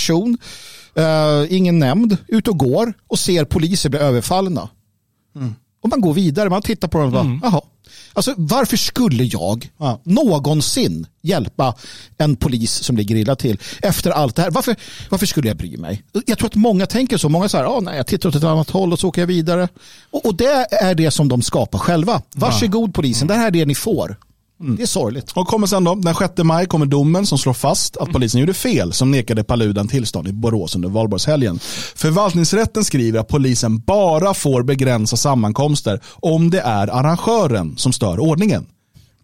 eh, ingen nämnd, ut och går och ser poliser bli överfallna. Och man går vidare, man tittar på dem och bara, jaha. Alltså varför skulle jag Ja. någonsin hjälpa en polis som ligger illa till efter allt det här? Varför, varför skulle jag bry mig? Jag tror att många tänker så. Många säger, ah, nej, jag tittar åt ett annat håll och så åker jag vidare. Och, och det är det som de skapar själva. Varsågod polisen, det här är det ni får. Det är sorgligt. Och kommer sen då, den 6 maj kommer domen som slår fast att polisen gjorde fel som nekade Paludan tillstånd i Borås under valborgshelgen. Förvaltningsrätten skriver att polisen bara får begränsa sammankomster om det är arrangören som stör ordningen.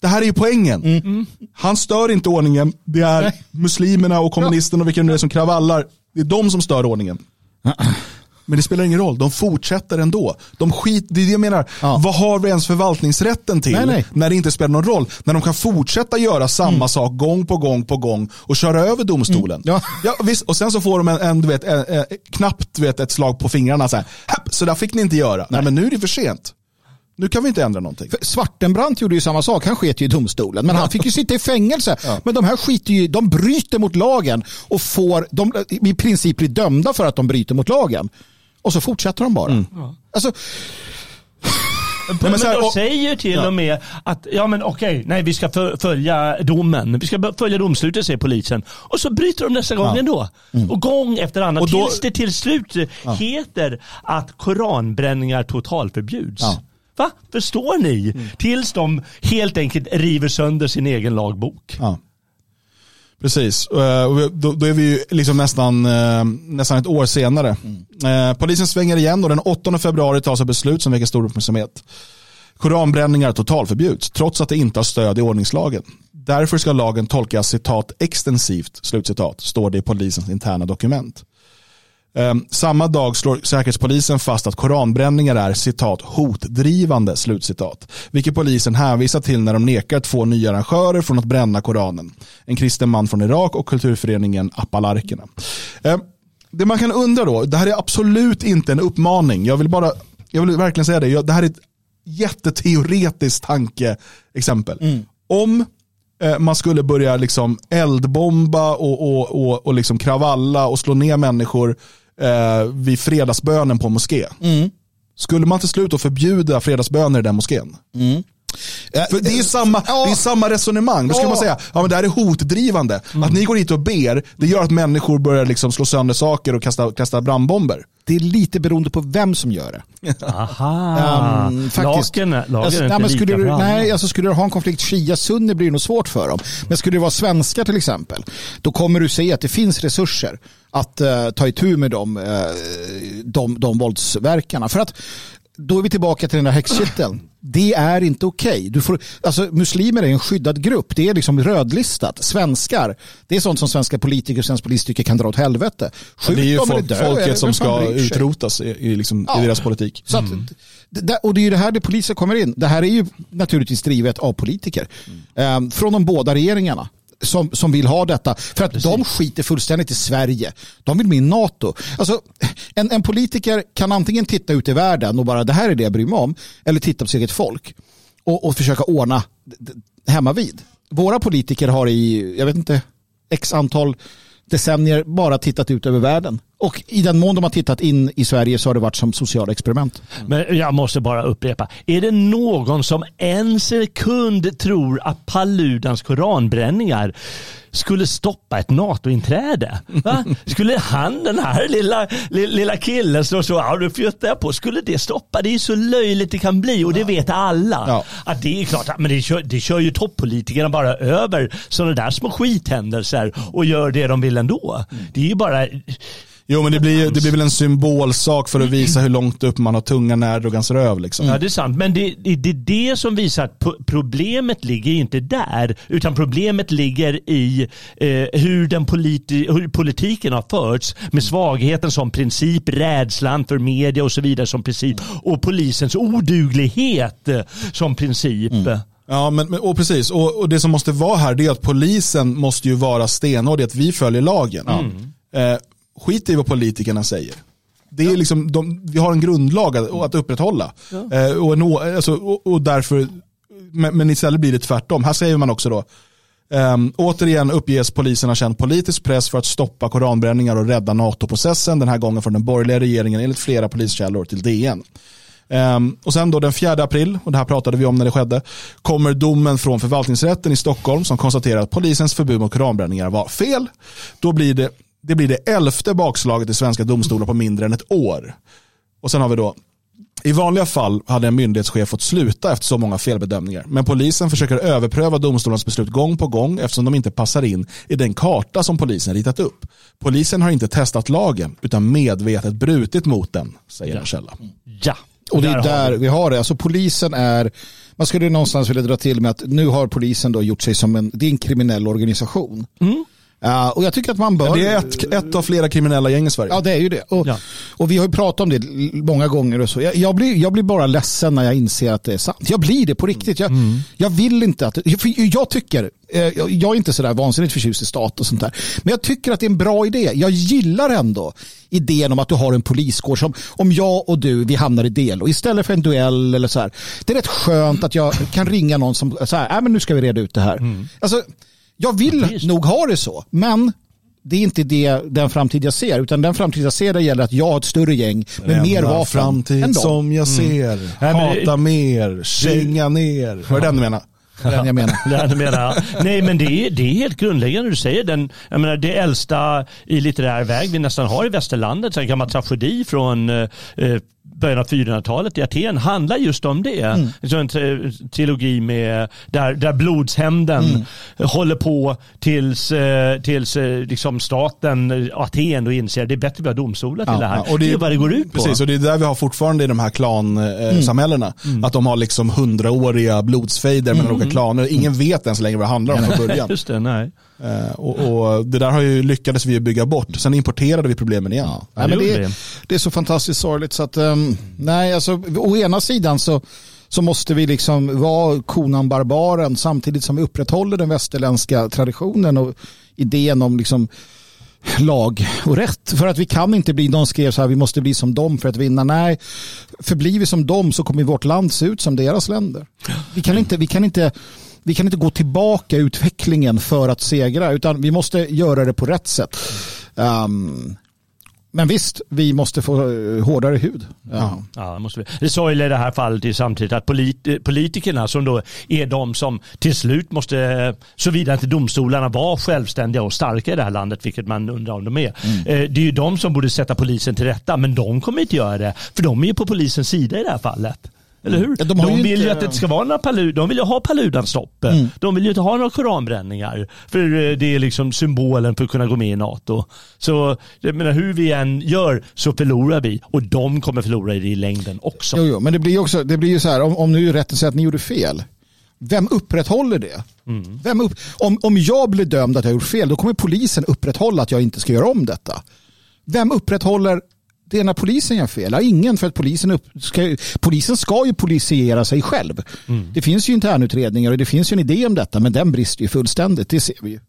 Det här är ju poängen. Han stör inte ordningen, det är muslimerna och kommunisterna och vilka det nu är som kravallar. Det är de som stör ordningen. Men det spelar ingen roll, de fortsätter ändå. De skit, det är det jag menar, Ja. vad har vi ens förvaltningsrätten till Nej, nej. när det inte spelar någon roll? När de kan fortsätta göra samma sak gång på gång på gång och köra över domstolen. Ja. Ja, visst, och sen så får de en, en, du vet, en, en, knappt vet, ett slag på fingrarna. Så, här, "Häpp, så där fick ni inte göra. Nej. men nu är det för sent. Nu kan vi inte ändra någonting. För Svartenbrandt gjorde ju samma sak. Han sket ju i domstolen. Men han fick ju sitta i fängelse. Men de här skiter ju, de bryter mot lagen och får, de i princip blir dömda för att de bryter mot lagen. Och så fortsätter de bara. Alltså, Men, men här, de säger till och med att ja men okej, nej vi ska följa domen. Vi ska följa domslutet säger polisen. Och så bryter de nästa gång ändå. Och gång efter annan. Och då- tills det till slut heter att koranbränningar totalförbjuds. Ja. Va? Förstår ni? Tills de helt enkelt river sönder sin egen lagbok. Ja. Precis, Eh, och då, då är vi ju liksom nästan, eh, nästan ett år senare. Eh, Polisen svänger igen och den 8 februari tas ett beslut som väcker stor uppmärksamhet. Koranbränningar totalförbjuds trots att det inte har stöd i ordningslagen. Därför ska lagen tolkas citat extensivt, slutcitat, står det i polisens interna dokument. Ehm, samma dag slår Säkerhetspolisen fast att koranbränningar är citat hotdrivande, slutcitat. Vilket polisen hänvisar till när de nekar två nya arrangörer från att bränna koranen. En kristen man från Irak och kulturföreningen Appalarkerna. Ehm, det man kan undra då, det här är absolut inte en uppmaning. Jag vill bara, jag vill verkligen säga det, Jag- det här är ett jätteteoretiskt tankeexempel. Om eh, man skulle börja liksom eldbomba och, och, och, och liksom kravalla och slå ner människor eh, vid fredagsbönen på moské. Skulle man till slut då förbjuda fredagsböner i den moskén? För det är ju samma, Ja. det är samma resonemang. Då ska Ja. man säga ja, men det här är hotdrivande. Att ni går hit och ber, det gör att människor börjar liksom slå sönder saker och kasta, kasta brandbomber. Det är lite beroende på vem som gör det. Aha. Um, faktiskt. Lagen, lagen Alltså, är nej, inte men skulle lika du, nej, alltså skulle du ha en konflikt shia-sunni blir det nog svårt för dem. Men skulle det vara svenskar till exempel, då kommer du se att det finns resurser att eh, ta itu med de, uh, de, de våldsverkarna. För att då är vi tillbaka till den där häxkitteln. Det är inte okej. Du får, alltså, muslimer är en skyddad grupp. Det är liksom rödlistat. Svenskar, det är sånt som svenska politiker och svenska politiker kan dra åt helvete. Skjut det är ju dem folk, dö, folket som ska utrotas i, i, liksom, Ja. i deras politik. Så att, det, det- och det är ju det här det polisen kommer in. Det här är ju naturligtvis drivet av politiker. Eh, från de båda regeringarna. Som, som vill ha detta. För att de skiter fullständigt i Sverige. De vill med i NATO. Alltså, en, en politiker kan antingen titta ut i världen och bara det här är det jag bryr mig om. Eller titta på sitt eget folk. Och, och försöka ordna hemma vid. Våra politiker har i, jag vet inte, x antal decennier bara tittat ut över världen. Och i den mån de har tittat in i Sverige så har det varit som sociala experiment. Men jag måste bara upprepa. Är det någon som en sekund tror att Paludans koranbränningar skulle stoppa ett NATO-inträde? Skulle han, den här lilla, li- lilla killen som så, ja du fjuttar på, skulle det stoppa? Det är så löjligt det kan bli och det vet alla. Ja. Att det är klart, men det kör, det kör ju toppolitikerna bara över sådana där små skithändelser och gör det de vill ändå. Det är ju bara, Jo men det blir, det blir väl en symbolsak för att visa hur långt upp man har tungan när druggans röv. Liksom. Ja, det är sant. Men det, det, är det som visar att problemet ligger inte där. Utan problemet ligger i eh, hur, den politi hur politiken har förts med svagheten som princip, rädslan för media och så vidare som princip och polisens oduglighet eh, som princip. Ja, men, och precis. Och, och det som måste vara här det är att polisen måste ju vara stenhård i att vi följer lagen. Eh, skit i vad politikerna säger. Det är liksom, de, vi har en grundlag att, att upprätthålla. Eh, och, en, alltså, och, och därför, men, men istället blir det tvärtom. Här säger man också då, Um, återigen uppges polisen ha känt politisk press för att stoppa koranbränningar och rädda NATO-processen, den här gången från den borgerliga regeringen enligt flera poliskällor till DN. Ehm, och sen då den 4 april, och det här pratade vi om när det skedde, kommer domen från förvaltningsrätten i Stockholm som konstaterar att polisens förbud mot koranbränningar var fel. Då blir det, det blir det elfte bakslaget i svenska domstolar på mindre än ett år. Och sen har vi då i vanliga fall hade en myndighetschef fått sluta efter så många felbedömningar. Men polisen försöker överpröva domstolens beslut gång på gång eftersom de inte passar in i den karta som polisen ritat upp. Polisen har inte testat lagen utan medvetet brutit mot den, säger en källa. Ja. Och det är där vi. har det. Alltså polisen är, man skulle någonstans vilja dra till med att nu har polisen då gjort sig som en, det är en kriminell organisation. Ja, och jag tycker att man bör... Det är ett, ett av flera kriminella gäng i Sverige. Ja, det är ju det. Och, Ja. och vi har ju pratat om det många gånger och så. Jag, jag, blir, jag blir bara ledsen när jag inser att det är sant. Jag blir det på riktigt. Jag, jag vill inte att... För jag tycker, eh, jag är inte sådär vansinnigt förtjust i stat och sånt där. Men jag tycker att det är en bra idé. Jag gillar ändå idén om att du har en poliskår som om jag och du, vi hamnar i del och istället för en duell eller så här. Det är rätt skönt att jag kan ringa någon som så här, äh, men nu ska vi reda ut det här. Alltså, jag vill Visst. nog ha det så, men det är inte det, den framtid jag ser, utan den framtid jag ser gäller att jag har ett större gäng med mer vapen framtid än dem. som jag ser. Nej, men det- Hata mer, känga ner. Var det den du är den jag menar. Det här menar jag. Nej men det är, det är helt grundläggande du säger. Den, jag menar, det äldsta i litterär väg vi nästan har i västerlandet, så en gammal tragedi från eh, eh, början av 400-talet i Aten handlar just om det. Mm. Så en tri- trilogi med, där, där blodshämnden Mm. håller på tills, eh, tills eh, liksom staten eh, Aten då inser att det är bättre att vi har domstolar till det här. och det, är vad det går ut på. Precis, och det är där vi har fortfarande i de här klansamhällena. Att de har liksom hundraåriga blodsfejder mellan olika klaner. Ingen vet ens längre vad det handlar om från början. Just det, nej. Eh, och, och det där har ju lyckades vi bygga bort. Sen importerade vi problemen igen. Nej, men det är, det är så fantastiskt sorgligt så att um, nej, alltså å ena sidan så så måste vi liksom vara konan barbaren samtidigt som vi upprätthåller den västerländska traditionen och idén om liksom lag och rätt. För att vi kan inte bli, någon skrev så här, vi måste bli som dem för att vinna. Nej, förblir vi som dem så kommer vårt land se ut som deras länder. Vi kan inte, vi kan inte, vi kan inte gå tillbaka i utvecklingen för att segra, utan vi måste göra det på rätt sätt. Um, Men visst, vi måste få eh, hårdare hud. Ja. Ja, det, måste vi. det sorgliga i det här fallet är samtidigt att polit politikerna som då är de som till slut måste, såvida inte domstolarna var självständiga och starka i det här landet, vilket man undrar om de är. Mm. Eh, Det är ju de som borde sätta polisen till rätta, men de kommer inte göra det, för de är ju på polisens sida i det här fallet. Eller hur? Ja, de de ju vill ju inte- att det ska vara några palu, de vill ju ha paludanstopp. Mm. De vill ju inte ha några koranbränningar. För eh, det är liksom symbolen för att kunna gå med i NATO. Så jag menar, hur vi än gör så förlorar vi och de kommer förlora i det i längden också. Jo, jo, men det blir ju också, det blir ju så här, om, om nu rätten säger att ni gjorde fel, vem upprätthåller det? Vem upp, om, om jag blir dömd att jag gjort fel, då kommer polisen upprätthålla att jag inte ska göra om detta. Vem upprätthåller det när polisen gör fel? Ja, ingen, för att polisen, upp, ska, polisen ska ju polisiera sig själv. Det finns ju internutredningar och det finns ju en idé om detta, men den brister ju fullständigt, det ser vi ju.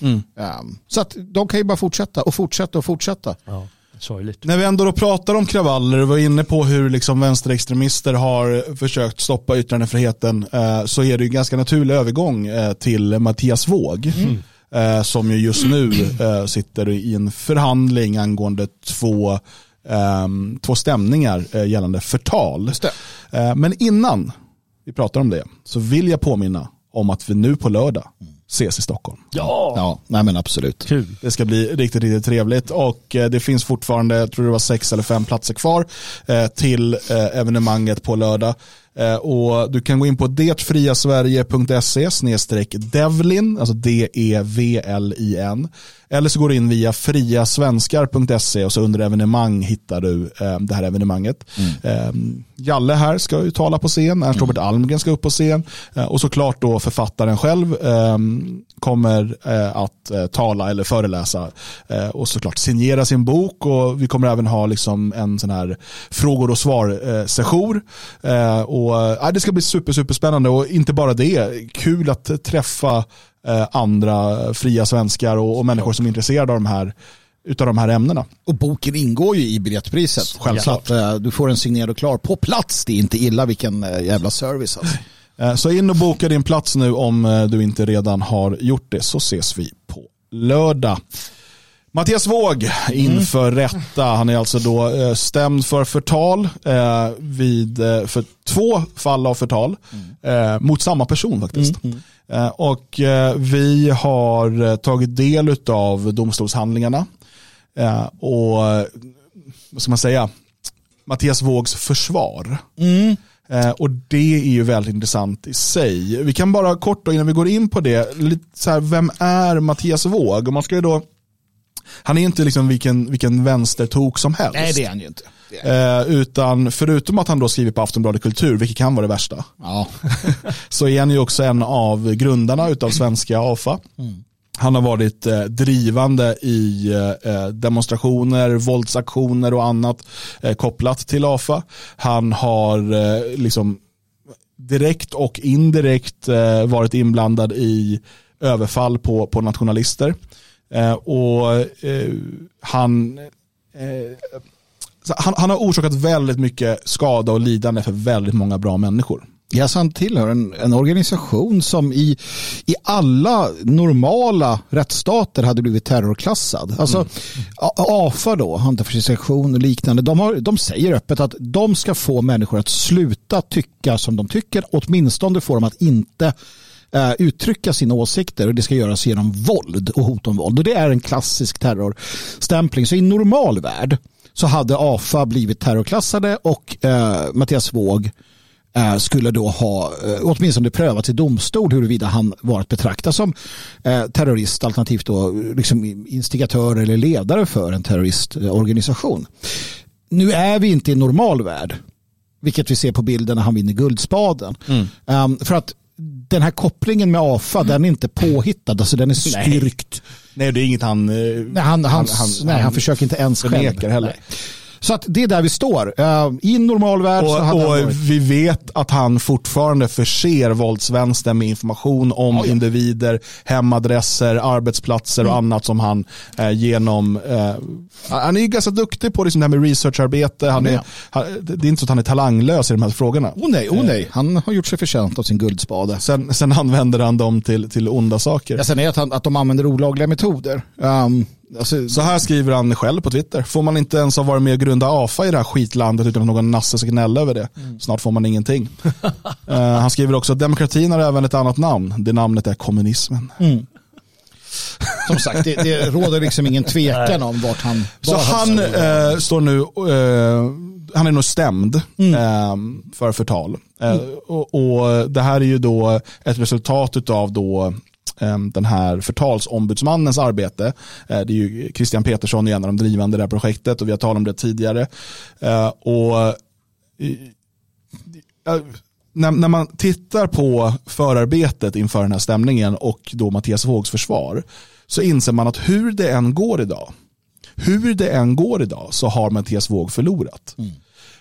Um, så att de kan ju bara fortsätta och fortsätta och fortsätta. Ja, sorgligt. När vi ändå då pratar om kravaller och var inne på hur liksom vänsterextremister har försökt stoppa yttrandefriheten eh, så är det ju en ganska naturlig övergång eh, till Mattias Våg. Eh, som ju just nu eh, sitter i en förhandling angående två, två stämningar eh, gällande förtal. Eh, men innan vi pratar om det så vill jag påminna om att vi nu på lördag ses i Stockholm. Ja, Ja, nej men absolut. kul. Det ska bli riktigt, riktigt trevligt och eh, det finns fortfarande, jag tror det var sex eller fem platser kvar till evenemanget på lördag. Eh, Och du kan gå in på detfriasverige.se devlin, alltså D-E-V-L-I-N. Eller så går du in via friasvenskar.se och så under evenemang hittar du eh, det här evenemanget. Eh, Jalle här ska ju tala på scen, Ernst Robert Almgren ska upp på scen. Eh, och såklart då författaren själv eh, kommer eh, att eh, tala eller föreläsa och såklart signera sin bok. Och vi kommer även ha liksom en sån här frågor och svar session. Och, det ska bli super, super spännande och inte bara det, kul att träffa andra fria svenskar och människor som är intresserade av de här, utav de här ämnena. Och boken ingår ju i biljettpriset. Självklart. Så att, eh, du får den signerad och klar på plats. Det är inte illa vilken eh, jävla service. Alltså. Eh, Så in och boka din plats nu om du inte redan har gjort det så ses vi på lördag. Mattias Våg inför rätta. Han är alltså då stämd för förtal vid, för två fall av förtal eh, mot samma person faktiskt. Eh, och eh, vi har tagit del av domstolshandlingarna och eh, vad ska man säga, Mattias Vågs försvar. Eh, och det är ju väldigt intressant i sig. Vi kan bara kort då innan vi går in på det, lite så här, vem är Mattias Våg? Och man ska då, han är inte liksom vilken, vilken vänstertok som helst. Nej, det är han ju inte. Eh, utan förutom att han då skriver på Aftonbladet Kultur, vilket kan vara det värsta, Ja. så är han ju också en av grundarna utav svenska AFA. Han har varit eh, drivande i eh, eh, demonstrationer, våldsaktioner och annat eh, kopplat till AFA. Han har eh, liksom direkt och indirekt eh, varit inblandad i överfall på, på nationalister. Eh, och eh, han, eh, han, han har orsakat väldigt mycket skada och lidande för väldigt många bra människor. Så han tillhör en, en organisation som i, i alla normala rättsstater hade blivit terrorklassad. Alltså A- AFA då, antifascistsektion och liknande, de, har, de säger öppet att de ska få människor att sluta tycka som de tycker, åtminstone få dem att inte eh, uttrycka sina åsikter och det ska göras genom våld och hot om våld. Och det är en klassisk terrorstämpling. Så i en normal värld så hade AFA blivit terrorklassade och eh, Mattias Våg skulle då ha eh, åtminstone prövat i domstol huruvida han var att betrakta som eh, terrorist alternativt då liksom instigatör eller ledare för en terroristorganisation. Nu är vi inte i en normal värld, vilket vi ser på bilden när han vinner Guldspaden. Um, för att den här kopplingen med AFA, den är inte påhittad, alltså den är styrkt. Nej, det är inget han... eh, Nej, han, han, nej, han, försöker inte ens själv. heller. Nej. Så att det är där vi står. Uh, I en normal värld så hade han Och, varit... och vi vet att han fortfarande förser våldsvänstern med information om individer, hemadresser, arbetsplatser Mm. och annat som han eh, genom... Eh, han är ju ganska duktig på liksom det här med researcharbete. Han är, han, det är inte så att han är talanglös i de här frågorna. Oh nej, oh nej. Han har gjort sig förtjänt av sin guldspade. Sen, sen använder han dem till, till onda saker. Ja, sen är det att, han, att de använder olagliga metoder. Um, Alltså, Så här skriver han själv på Twitter. Får man inte ens ha varit med och grunda AFA i det här skitlandet utan att någon nasse ska gnälla över det. Snart får man ingenting. Eh, han skriver också att demokratin har även ett annat namn. Det namnet är kommunismen. som sagt, det, det råder liksom ingen tvekan om vart han Så han eh, står nu, eh, han är nog stämd eh, för förtal. Eh, och, och det här är ju då ett resultat av då den här förtalsombudsmannens arbete. Eh, det är ju Christian Petersson är en av de drivande i det här projektet och vi har talat om det tidigare. Eh, och eh, när, man tittar på förarbetet inför den här stämningen och då Mattias Vågs försvar så inser man att hur det än går idag hur det än går idag så har Mattias Våg förlorat.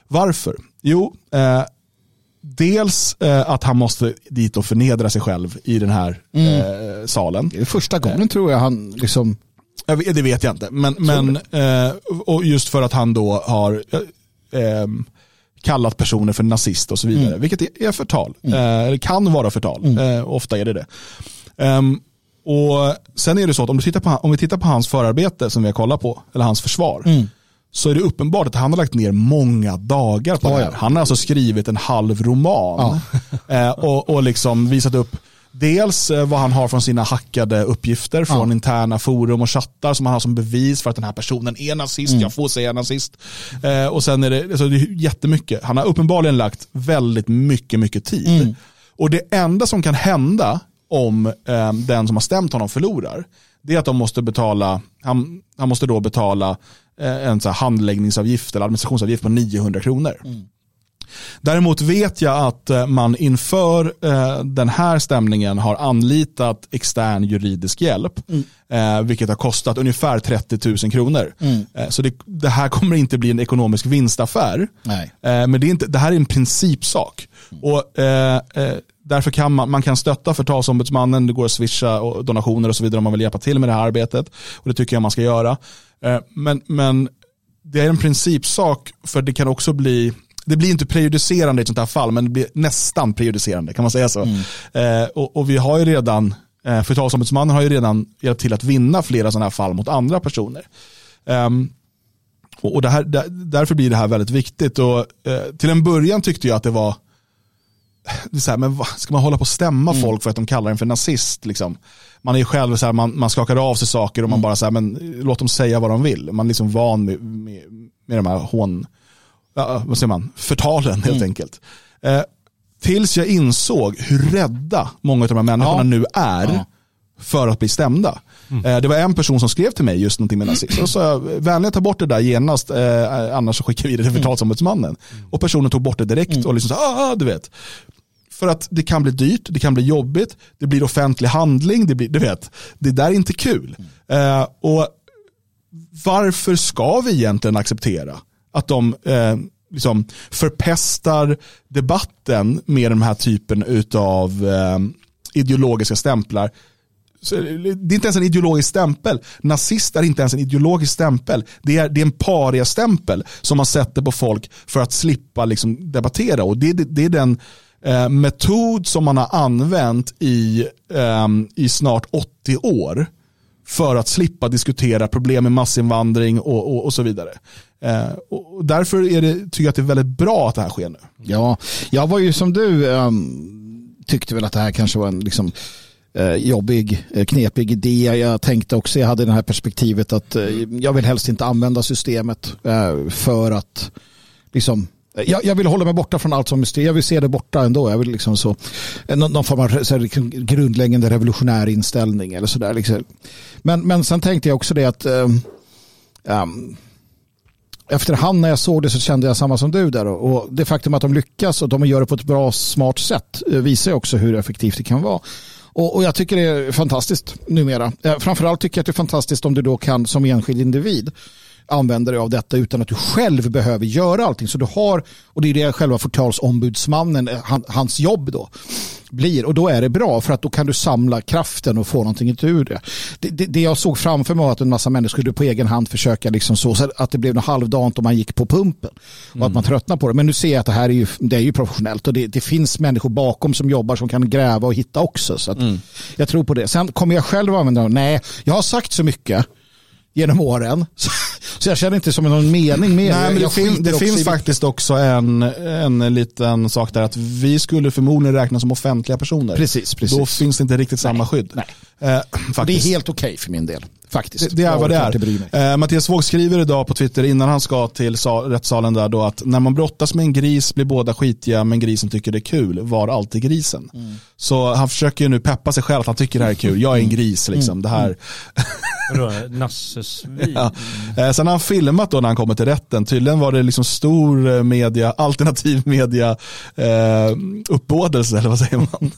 Varför? Jo, eh, dels eh, att han måste dit och förnedra sig själv i den här eh, salen. Det är första gången tror jag han liksom, Jag vet- Det vet jag inte, men, men eh, och just för att han då har eh, ehm, kallat personer för nazist och så vidare, vilket är, är förtal, eh, eller kan vara förtal, eh, ofta är det det. Ehm, och Sen är det så att om, du tittar på, om vi tittar på hans förarbete som vi har kollat på, eller hans försvar, så är det uppenbart att han har lagt ner många dagar på Ja, det här. ja. Han har alltså skrivit en halv roman eh, och, och liksom visat upp Dels eh, vad han har från sina hackade uppgifter från interna forum och chattar som han har som bevis för att den här personen är nazist, jag får säga nazist. Eh, och sen är det, alltså det är jättemycket. Han har uppenbarligen lagt väldigt mycket, mycket tid. Och det enda som kan hända om eh, den som har stämt honom förlorar, det är att de måste betala, han, han måste då betala en så handläggningsavgift eller administrationsavgift på 900 kronor. Däremot vet jag att eh, man inför eh, den här stämningen har anlitat extern juridisk hjälp. Eh, vilket har kostat ungefär 30 000 kronor. Eh, så det, det här kommer inte bli en ekonomisk vinstaffär. Nej. Eh, men det, är inte, det här är en principsak. Och, eh, eh, därför kan man, man kan stötta förtalsombudsmannen, det går att swisha och donationer och så vidare om man vill hjälpa till med det här arbetet. Och det tycker jag man ska göra. Eh, men, men det är en principsak för det kan också bli det blir inte prejudicerande i ett sånt här fall, men det blir nästan prejudicerande, kan man säga så? Eh, och, och vi har ju redan, eh, förtalsombudsmannen har ju redan hjälpt till att vinna flera sådana här fall mot andra personer. Ehm, och och det här, där, därför blir det här väldigt viktigt. Och, eh, till en början tyckte jag att det var, det är så här, men ska man hålla på och stämma folk för att de kallar en för nazist? Liksom? Man är ju själv så här, man, man skakar av sig saker och man bara så här, men låt dem säga vad de vill. Man är liksom van med, med, med de här hån, ja, vad säger man, förtalen helt enkelt. Eh, tills jag insåg hur rädda många av de här människorna Ja. nu är för att bli stämda. Eh, det var en person som skrev till mig just någonting med nazism. Och så vänligen ta bort det där genast, eh, annars så skickar vi det till förtalsombudsmannen. Och personen tog bort det direkt och liksom så, ah, ah, du vet. För att det kan bli dyrt, det kan bli jobbigt, det blir offentlig handling, det blir, du vet, det där är inte kul. Eh, och varför ska vi egentligen acceptera att de eh, liksom förpestar debatten med den här typen av eh, ideologiska stämplar? Så eh, Det är inte ens en ideologisk stämpel. Nazist är inte ens en ideologisk stämpel. Det är, det är en paria-stämpel som man sätter på folk för att slippa liksom debattera. Och det, det, det är den eh, metod som man har använt i, ehm, i snart 80 år för att slippa diskutera problem med massinvandring och, och, och så vidare. Eh, och därför är det, tycker jag att det är väldigt bra att det här sker nu. Ja, jag var ju som du um, tyckte väl att det här kanske var en liksom, eh, jobbig, eh, knepig idé. Jag tänkte också, jag hade det här perspektivet att eh, jag vill helst inte använda systemet för att liksom Eh, jag, jag vill hålla mig borta från allt som är. Jag vill se det borta ändå. Jag vill liksom så, eh, någon, någon form av så här, liksom, grundläggande revolutionär inställning eller sådär. Liksom. Men, men sen tänkte jag också det att eh, ehm, um, efterhand när jag såg det så kände jag samma som du där. Och det faktum att de lyckas och de gör det på ett bra, smart sätt visar också hur effektivt det kan vara. Och, och jag tycker det är fantastiskt numera. Framförallt tycker jag att det är fantastiskt om du då kan som enskild individ använda dig av detta utan att du själv behöver göra allting. Så du har, och det är det själva förtalsombudsmannen, eh, han, hans jobb då blir. Och då är det bra för att då kan du samla kraften och få någonting ut ur det. Det, det, det jag såg framför mig var att en massa människor skulle på egen hand försöka liksom så, så att det blev något halvdant om man gick på pumpen. Och att man tröttnar på det. Men nu ser jag att det här är ju, det är ju professionellt och det, det finns människor bakom som jobbar som kan gräva och hitta också. Så att jag tror på det. Sen kommer jag själv att använda det. Nej, jag har sagt så mycket genom åren. Så, så jag känner inte som någon mening med Nej, men det, fin, det finns i- faktiskt också en, en liten sak där att vi skulle förmodligen räknas som offentliga personer. Precis, precis. Då finns det inte riktigt samma skydd. nej. Eh, Det är helt okej för min del. Faktiskt. Det, det är vad det är. Eh, Mattias Våg skriver idag på Twitter innan han ska till sa- rättssalen där då att när man brottas med en gris blir båda skitiga men grisen tycker det är kul. Var alltid grisen. Mm. Så han försöker ju nu peppa sig själv att han tycker det här är kul. Jag är en gris Mm. liksom. Det här. Vadå, Nasses svin? Ja. Eh, Sen har han filmat då när han kommer till rätten. Tydligen var det liksom stor eh, media, alternativ media eh, uppbådelse eller vad säger man?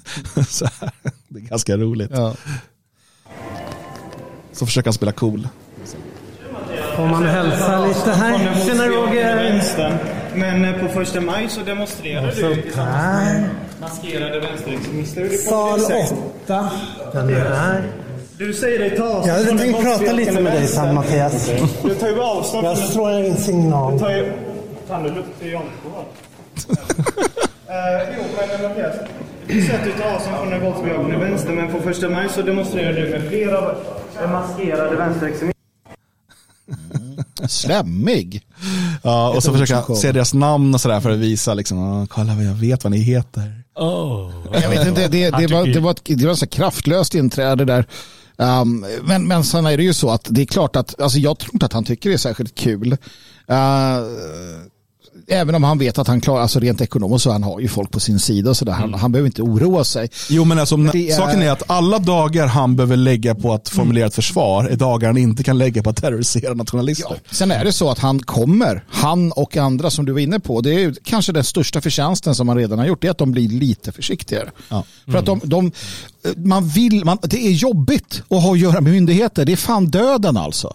Så här. Det är ganska roligt. Ja. Så försöker han spela cool. Får man hälsa lite här? Tjena Roger! Men eh, på första maj så demonstrerade du Sånt tillsammans här. med maskerade vänsterextremister. Sal kommer det sig? 8. Den här. Du säger dig ta avstånd Jag hade tänkt prata lite med dig sen Mattias. Du tar ju avstånd Jag slår en signal. tar ju... Fan, du luktar ju alkohol. Eh, jo, men Mattias. Du säger att du tar avstånd från den våldsbejakande vänstern, men på första maj så demonstrerade du med flera eh, maskerade vänsterextremister. Slemmig. Ja, och så kom. se deras namn och sådär för att visa liksom, "Ah, kolla vad jag vet vad ni heter. Oh. Jag vet inte, det, det, var, det var ett det var ett så kraftlöst inträde där. Um, men, men sen är det ju så att det är klart att, alltså jag tror inte att han tycker det är särskilt kul. Uh, även om han vet att han klarar, alltså rent ekonomiskt så han har ju folk på sin sida och sådär. Han, han behöver inte oroa sig. Jo men alltså, är- saken är att alla dagar han behöver lägga på att formulera ett försvar är dagar han inte kan lägga på att terrorisera nationalister. Sen är det så att han kommer, han och andra som du var inne på, det är kanske den största förtjänsten som han redan har gjort, det är att de blir lite försiktigare. Ja. För att de, de, man vill, man, det är jobbigt att ha att göra med myndigheter, det är fan döden alltså.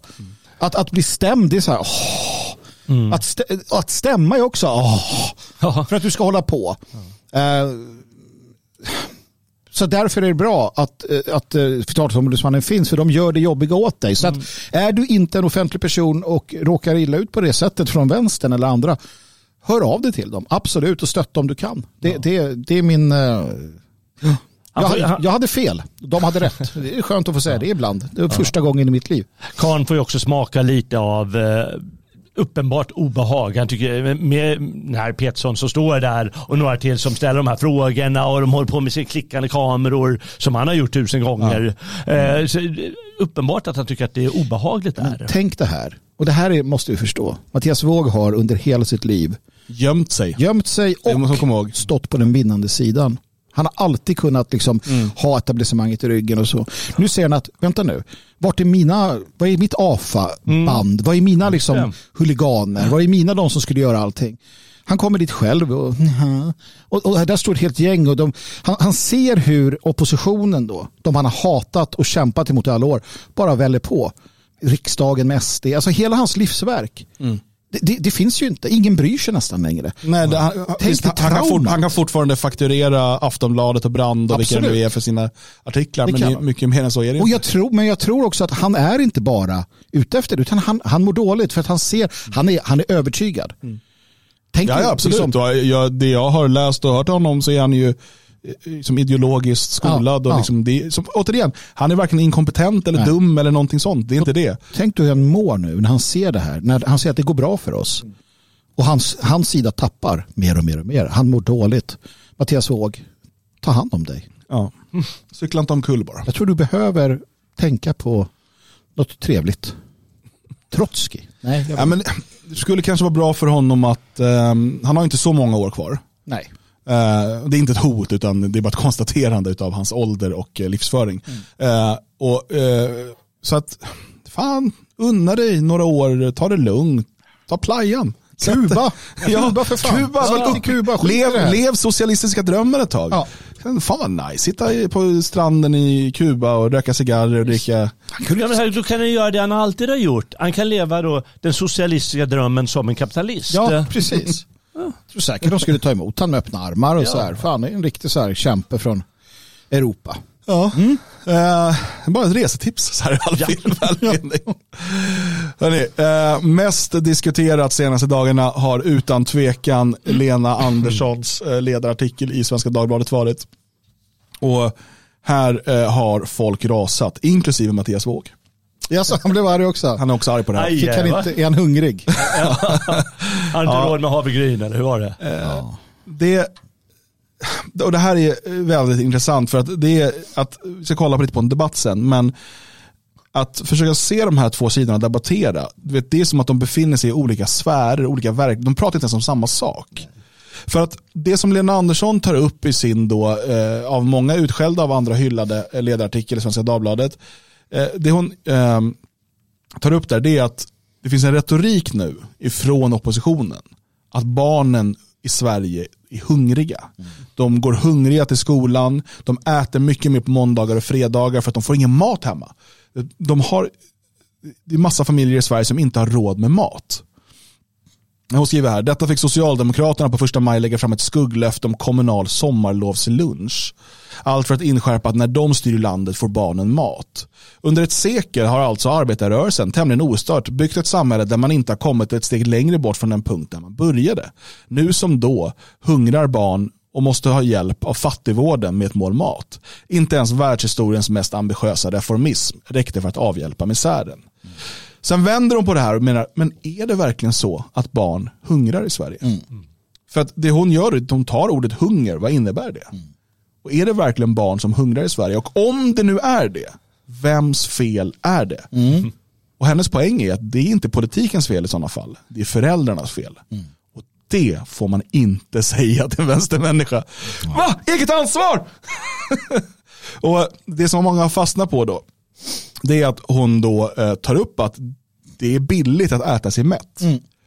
Att, att bli stämd, det är så här, åh. Att, stä, att stämma är också, åh. för att du ska hålla på. Eh, så därför är det bra att, eh, att eh, förtalsombudsmannen finns, för de gör det jobbiga åt dig. Så att är du inte en offentlig person och råkar illa ut på det sättet från vänstern eller andra, hör av dig till dem. Absolut, och stötta om du kan. Det, det, det är min... eh, jag, hade, jag hade fel, de hade rätt. Det är skönt att få säga det ibland. Det var första gången i mitt liv. Karn får ju också smaka lite av uppenbart obehag. Han tycker med när Petersson som står där och några till som ställer de här frågorna och de håller på med sina klickande kameror som han har gjort tusen gånger. Eh, så, eh, uppenbart att han tycker att det är obehagligt där. Tänk det här, och det här är, måste vi förstå. Mattias Våg har under hela sitt liv Gömt sig. gömt sig och stått på den vinnande sidan. Han har alltid kunnat liksom Mm. ha etablissemanget i ryggen och så. Nu ser han att, vänta nu, vart är mina, vad är mitt AFA-band? Vad är mina liksom Mm. huliganer? Vad är mina de som skulle göra allting? Han kommer dit själv och, och, och där står ett helt gäng och de, han, han ser hur oppositionen då, de han har hatat och kämpat emot i alla år, bara väller på. Riksdagen med SD, alltså hela hans livsverk. Mm. Det, det, finns ju inte, ingen bryr sig nästan längre. Nej, det, han, Tänk dig han, kan fort, han kan fortfarande fakturera Aftonbladet och Brand och vilka det nu är för sina artiklar. Det men han. mycket mer än så är det Och inte. jag tror, men jag tror också att han är inte bara ute efter det, utan han, han mår dåligt för att han ser, han är, han är övertygad. Tänk Ja, ja absolut. liksom- jag, det jag har läst och hört honom så är han ju eh, som ideologiskt skolad. Ja, och ja. liksom det, som, återigen, han är varken inkompetent eller Nej. dum eller någonting sånt. Det är inte det. Tänk dig hur han mår nu när han ser det här, när han ser att det går bra för oss. Och hans, hans sida tappar mer och mer och mer. Han mår dåligt. Mattias Våg, ta hand om dig. Ja. Cykla inte omkull bara. Jag tror du behöver tänka på något trevligt. Trotskij. Nej, Ja, men det skulle kanske vara bra för honom att, ehm, han har inte så många år kvar. nej. Eh, det är inte ett hot utan det är bara ett konstaterande av hans ålder och eh, livsföring. Eh, och, så att, fan, unna dig några år, ta det lugnt, ta playan. Kuba. Ja, Kuba för fan. Kuba, ja. Kuba, lev, lev socialistiska drömmar ett tag. Ja. Fan vad nice, sitta på stranden i Kuba och röka cigarrer och dricka. Ja, men här, då kan han göra det han alltid har gjort. Han kan leva då den socialistiska drömmen som en kapitalist. Ja, precis. Jag tror säkert de skulle ta emot honom med öppna armar och så här. Fan, det är en riktig så här kämpe från Europa. Ja. Eh, bara ett resetips så här i all välmening. Hörrni, eh, mest diskuterat senaste dagarna har utan tvekan Lena Anderssons eh, ledarartikel i Svenska Dagbladet varit. Och här eh, har folk rasat, inklusive Mattias Våg. Jaså, han blev arg också. Han är också arg på det här. Aj. Fick han inte, är han hungrig? Har inte råd med havregryn eller hur var det? Det, och det här är väldigt intressant för att det är att, vi ska kolla på lite på en debatt sen, men att försöka se de här två sidorna debattera, du vet, det är som att de befinner sig i olika sfärer, olika verk, de pratar inte ens om samma sak. För att det som Lena Andersson tar upp i sin då, eh, av många utskällda av andra hyllade eh, ledarartikel i Svenska Dagbladet, eh, Eh, det hon ehm, tar upp där det är att det finns en retorik nu ifrån oppositionen. Att barnen i Sverige är hungriga. De går hungriga till skolan, de äter mycket mer på måndagar och fredagar för att de får ingen mat hemma. De har, det är massa familjer i Sverige som inte har råd med mat. Hon skriver här, detta fick Socialdemokraterna på första maj lägga fram ett skugglöfte om kommunal sommarlovslunch. Allt för att inskärpa att när de styr landet får barnen mat. Under ett sekel har alltså arbetarrörelsen tämligen ostört byggt ett samhälle där man inte har kommit ett steg längre bort från den punkt där man började. Nu som då hungrar barn och måste ha hjälp av fattigvården med ett mål mat. Inte ens världshistoriens mest ambitiösa reformism räckte för att avhjälpa misären. Sen vänder de på det här och menar, men är det verkligen så att barn hungrar i Sverige? För att det hon gör är att hon tar ordet hunger, vad innebär det? Och är det verkligen barn som hungrar i Sverige? Och om det nu är det, vems fel är det? Och hennes poäng är att det är inte politikens fel i sådana fall, det är föräldrarnas fel. Och det får man inte säga till en vänstermänniska. Va? Eget ansvar! och det som många har fastnat på då, det är att hon då eh, tar upp att det är billigt att äta sig mätt.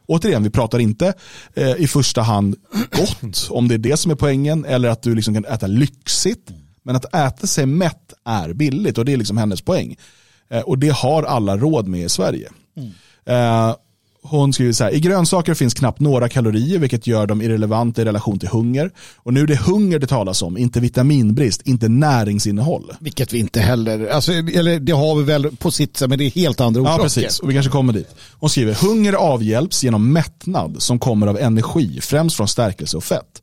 Återigen, vi pratar inte eh, i första hand gott, om det är det som är poängen, eller att du liksom kan äta lyxigt. Men att äta sig mätt är billigt och det är liksom hennes poäng. Eh, och det har alla råd med i Sverige. Eh, hon skriver så här, i grönsaker finns knappt några kalorier vilket gör dem irrelevanta i relation till hunger. Och nu är det hunger det talas om, inte vitaminbrist, inte näringsinnehåll. Vilket vi inte heller, alltså, eller det har vi väl på sitt sätt, men det är helt andra Ja, orsaker. precis. Och vi kanske kommer dit. Hon skriver, hunger avhjälps genom mättnad som kommer av energi, främst från stärkelse och fett.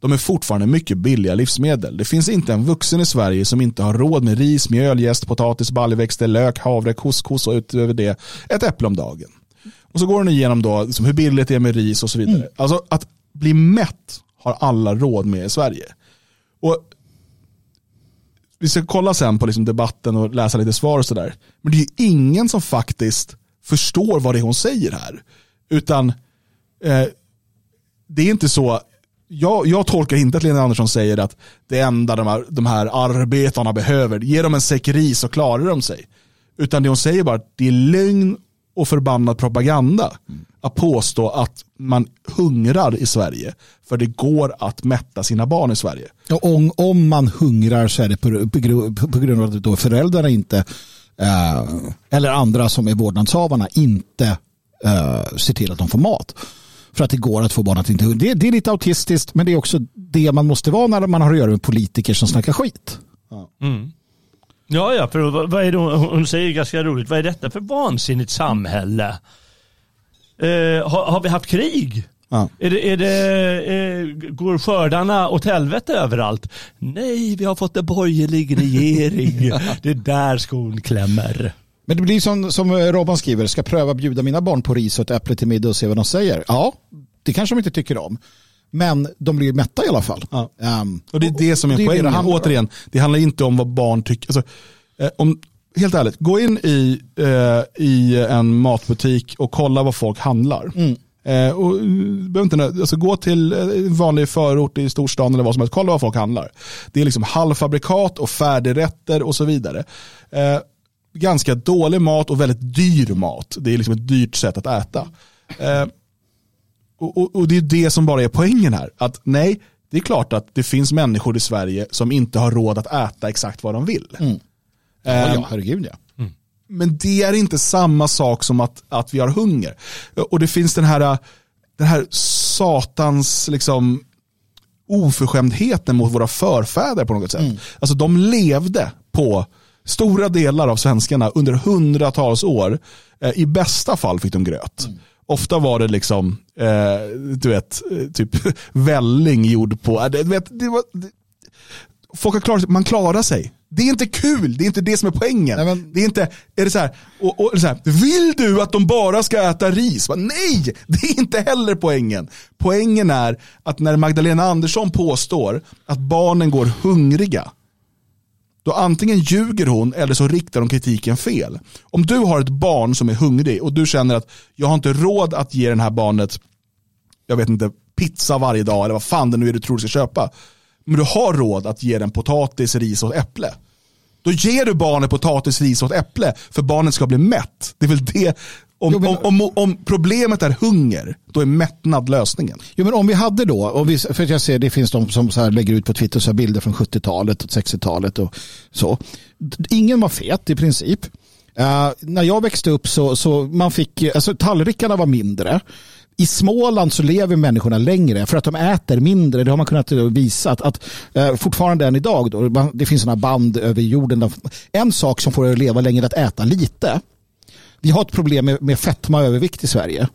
De är fortfarande mycket billiga livsmedel. Det finns inte en vuxen i Sverige som inte har råd med ris, mjöl, jäst, potatis, baljväxter, lök, havre, couscous och utöver det ett äpple om dagen. Och så går hon igenom då, liksom hur billigt det är med ris och så vidare. Alltså att bli mätt har alla råd med i Sverige. Och vi ska kolla sen på liksom debatten och läsa lite svar och sådär. Men det är ju ingen som faktiskt förstår vad det är hon säger här. Utan eh, det är inte så, jag, jag tolkar inte att Lena Andersson säger att det enda de här, de här arbetarna behöver, ge dem en säck ris så klarar de sig. Utan det hon säger bara att det är lögn och förbannad propaganda att påstå att man hungrar i Sverige för det går att mätta sina barn i Sverige. Och om, om man hungrar så är det på, på, på grund av att då föräldrarna inte, eh, eller andra som är vårdnadshavarna, inte eh, ser till att de får mat. För att det går att få barn att inte hungra. Det, det är lite autistiskt, men det är också det man måste vara när man har att göra med politiker som snackar skit. Ja, ja, för vad är det hon, hon säger ganska roligt. Vad är detta för vansinnigt samhälle? Eh, har, har vi haft krig? Ja. Är det, är det, eh, går skördarna åt helvete överallt? Nej, vi har fått en borgerlig regering. det är där skon klämmer. Men det blir som, som Robban skriver, ska pröva bjuda mina barn på ris och ett äpple till middag och se vad de säger. Ja, det kanske de inte tycker om. Men de blir mätta i alla fall. Ja. Ehm, Och det är det som är det poängen. det. Återigen, det handlar inte om vad barn tycker. Alltså, eh, om, helt ärligt, gå in i, eh, i en matbutik och kolla vad folk handlar. Mm. Eh, och, eh, inte, alltså, gå till eh, en vanlig förort i storstan eller vad som helst, kolla vad folk handlar. Det är liksom halvfabrikat och färdigrätter och så vidare. Eh, ganska dålig mat och väldigt dyr mat. Det är liksom ett dyrt sätt att äta. Eh, och, och, och det är det som bara är poängen här. Att nej, det är klart att det finns människor i Sverige som inte har råd att äta exakt vad de vill. ja, Ehm, ja, herregud ja. Men det är inte samma sak som att, att vi har hunger. Och det finns den här, den här satans liksom, oförskämdheten mot våra förfäder på något sätt. Alltså de levde på stora delar av svenskarna under hundratals år. Eh, I bästa fall fick de gröt. Ofta var det liksom, eh, du vet, eh, typ välling gjord på, eh, du vet, det var, det, folk har klarat sig, man klarar sig. Det är inte kul, det är inte det som är poängen. Nej, men- Det är inte, är det så här, och, och, så här, vill du att de bara ska äta ris? Nej, det är inte heller poängen. Poängen är att när Magdalena Andersson påstår att barnen går hungriga, då antingen ljuger hon eller så riktar hon kritiken fel. Om du har ett barn som är hungrig och du känner att jag har inte råd att ge den här barnet, jag vet inte, pizza varje dag eller vad fan det nu är du tror du ska köpa. Men du har råd att ge den potatis, ris och äpple. Då ger du barnet potatis, ris och äpple för barnet ska bli mätt. Det är väl det. Om, Jo, men- om, om, om problemet är hunger, då är mättnad lösningen. Jo, men om vi hade då, om vi, för jag ser det finns de som så lägger ut på Twitter så bilder från 70-talet och 60-talet och så. Ingen var fet i princip. Eh, när jag växte upp så, så man fick, alltså tallrikarna var mindre. I Småland så lever människorna längre för att de äter mindre. Det har man kunnat visa. Att, att, eh, fortfarande än idag, då, det finns sådana band över jorden. Där, en sak som får er att leva längre är att äta lite. Vi har ett problem med, med fetma och övervikt i Sverige.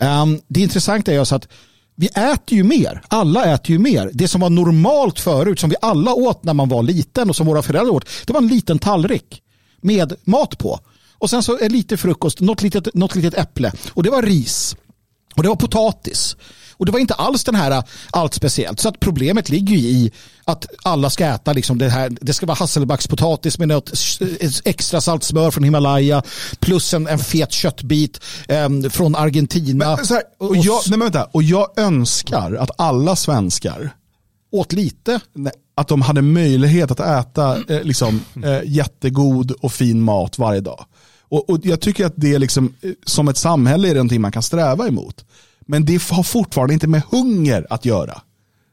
Um, det intressanta är alltså att vi äter ju mer. Alla äter ju mer. Det som var normalt förut, som vi alla åt när man var liten och som våra föräldrar åt, det var en liten tallrik med mat på. Och sen så är lite frukost, något litet, något litet äpple. Och det var ris. Och det var potatis. Och det var inte alls den här äh, allt speciellt. Så att problemet ligger ju i att alla ska äta liksom det här. Det ska vara hasselbackspotatis med något extra salt smör från Himalaya plus en, en fet köttbit em, från Argentina. Men, här, och, jag, nej, men vänta, och jag önskar att alla svenskar åt lite. nej, att de hade möjlighet att äta eh, liksom, eh, jättegod och fin mat varje dag. Och, och jag tycker att det är liksom, eh, som ett samhälle är det någonting man kan sträva emot. Men det har fortfarande inte med hunger att göra.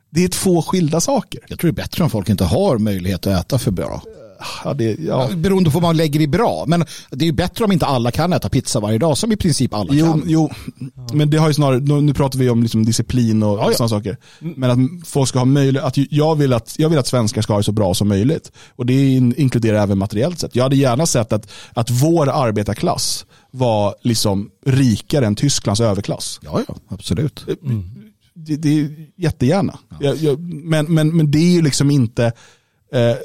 Det är två skilda saker. Jag tror det är bättre om folk inte har möjlighet att äta för bra. Ja, det, ja. Beroende på vad man lägger i bra. Men det är ju bättre om inte alla kan äta pizza varje dag som i princip alla Jo, kan. jo, men det har ju snarare, nu pratar vi om liksom disciplin och Ja, ja. sådana saker. Men att folk ska ha möjlighet, att jag vill att, jag vill att svenskar ska ha det så bra som möjligt. Och det in- inkluderar även materiellt sett. Jag hade gärna sett att, att vår arbetarklass var liksom rikare än Tysklands överklass. Ja, ja, absolut. Det, det är jättegärna. Jag, jag, men, men, men det är ju liksom inte, eh,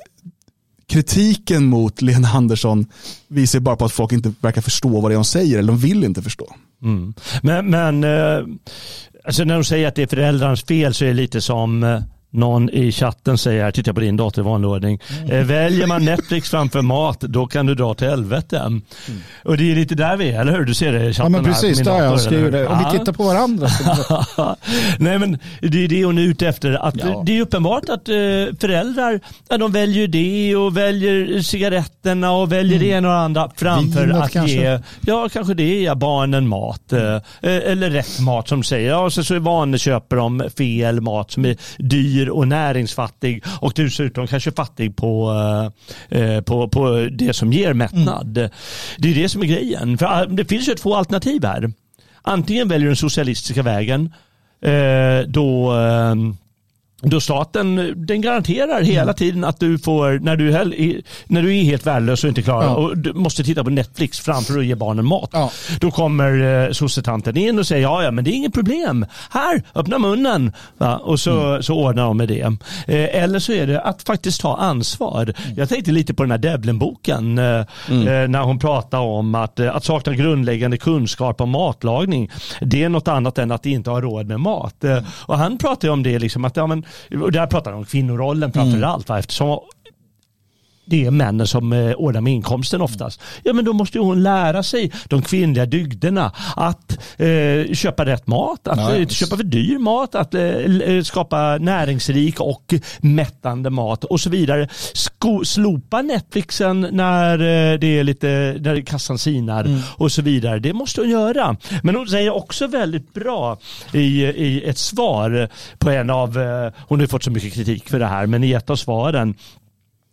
kritiken mot Lena Andersson visar bara på att folk inte verkar förstå vad det är hon säger eller de vill inte förstå. Mm. Men, men eh, alltså när de säger att det är föräldrarnas fel så är det lite som eh, någon i chatten säger, här, tittar på din dator i vanlig ordning. Eh, väljer man Netflix framför mat, då kan du dra till helvete. Och det är lite där vi är, eller hur? Du ser det i Ja, chatten men här på precis, min där jag eller det. Om Ja. vi tittar på varandra. Nej men det är det hon är ute efter. Att Ja. Det är uppenbart att eh, föräldrar ja, de väljer det och väljer cigaretterna och väljer det ena och det andra framför Vinet att kanske. ge ja, kanske det är barnen mat. eh, eller rätt mat som säger. Ja, så, så är vanligt köper de fel mat som är dyr och näringsfattig och dessutom kanske fattig på, eh, eh, på, på det som ger mättnad. Det är det som är grejen. För eh, det finns ju två alternativ här. Antingen väljer du den socialistiska vägen eh, då då staten den garanterar hela Mm. tiden att du får, när du, är, när du är helt värdelös och inte klarar Ja. och du måste titta på Netflix framför att ge barnen mat. Ja. Då kommer eh, sossetanten in och säger ja, ja, men det är inget problem. Här, öppna munnen. Va? Och så, Mm. så ordnar de med det. Eh, eller så är det att faktiskt ta ansvar. Mm. Jag tänkte lite på den här Devlin-boken eh, eh, när hon pratar om att, eh, att sakna grundläggande kunskap om matlagning. Det är något annat än att inte ha råd med mat. Eh, och han pratar om det, liksom att, ja, men, och där pratar han om kvinnorollen framför allt. Va? Eftersom det är männen som eh, ordnar med inkomsten oftast. Ja men då måste ju hon lära sig de kvinnliga dygderna. Att eh, köpa rätt mat, att Ja, eh, köpa för dyr mat, att eh, eh, skapa näringsrik och mättande mat och så vidare. Sko- slopa Netflixen när det är lite, när kassan sinar Mm. och så vidare. Det måste hon göra. Men hon säger också väldigt bra i, i ett svar på en av, hon har fått så mycket kritik för det här, men i ett av svaren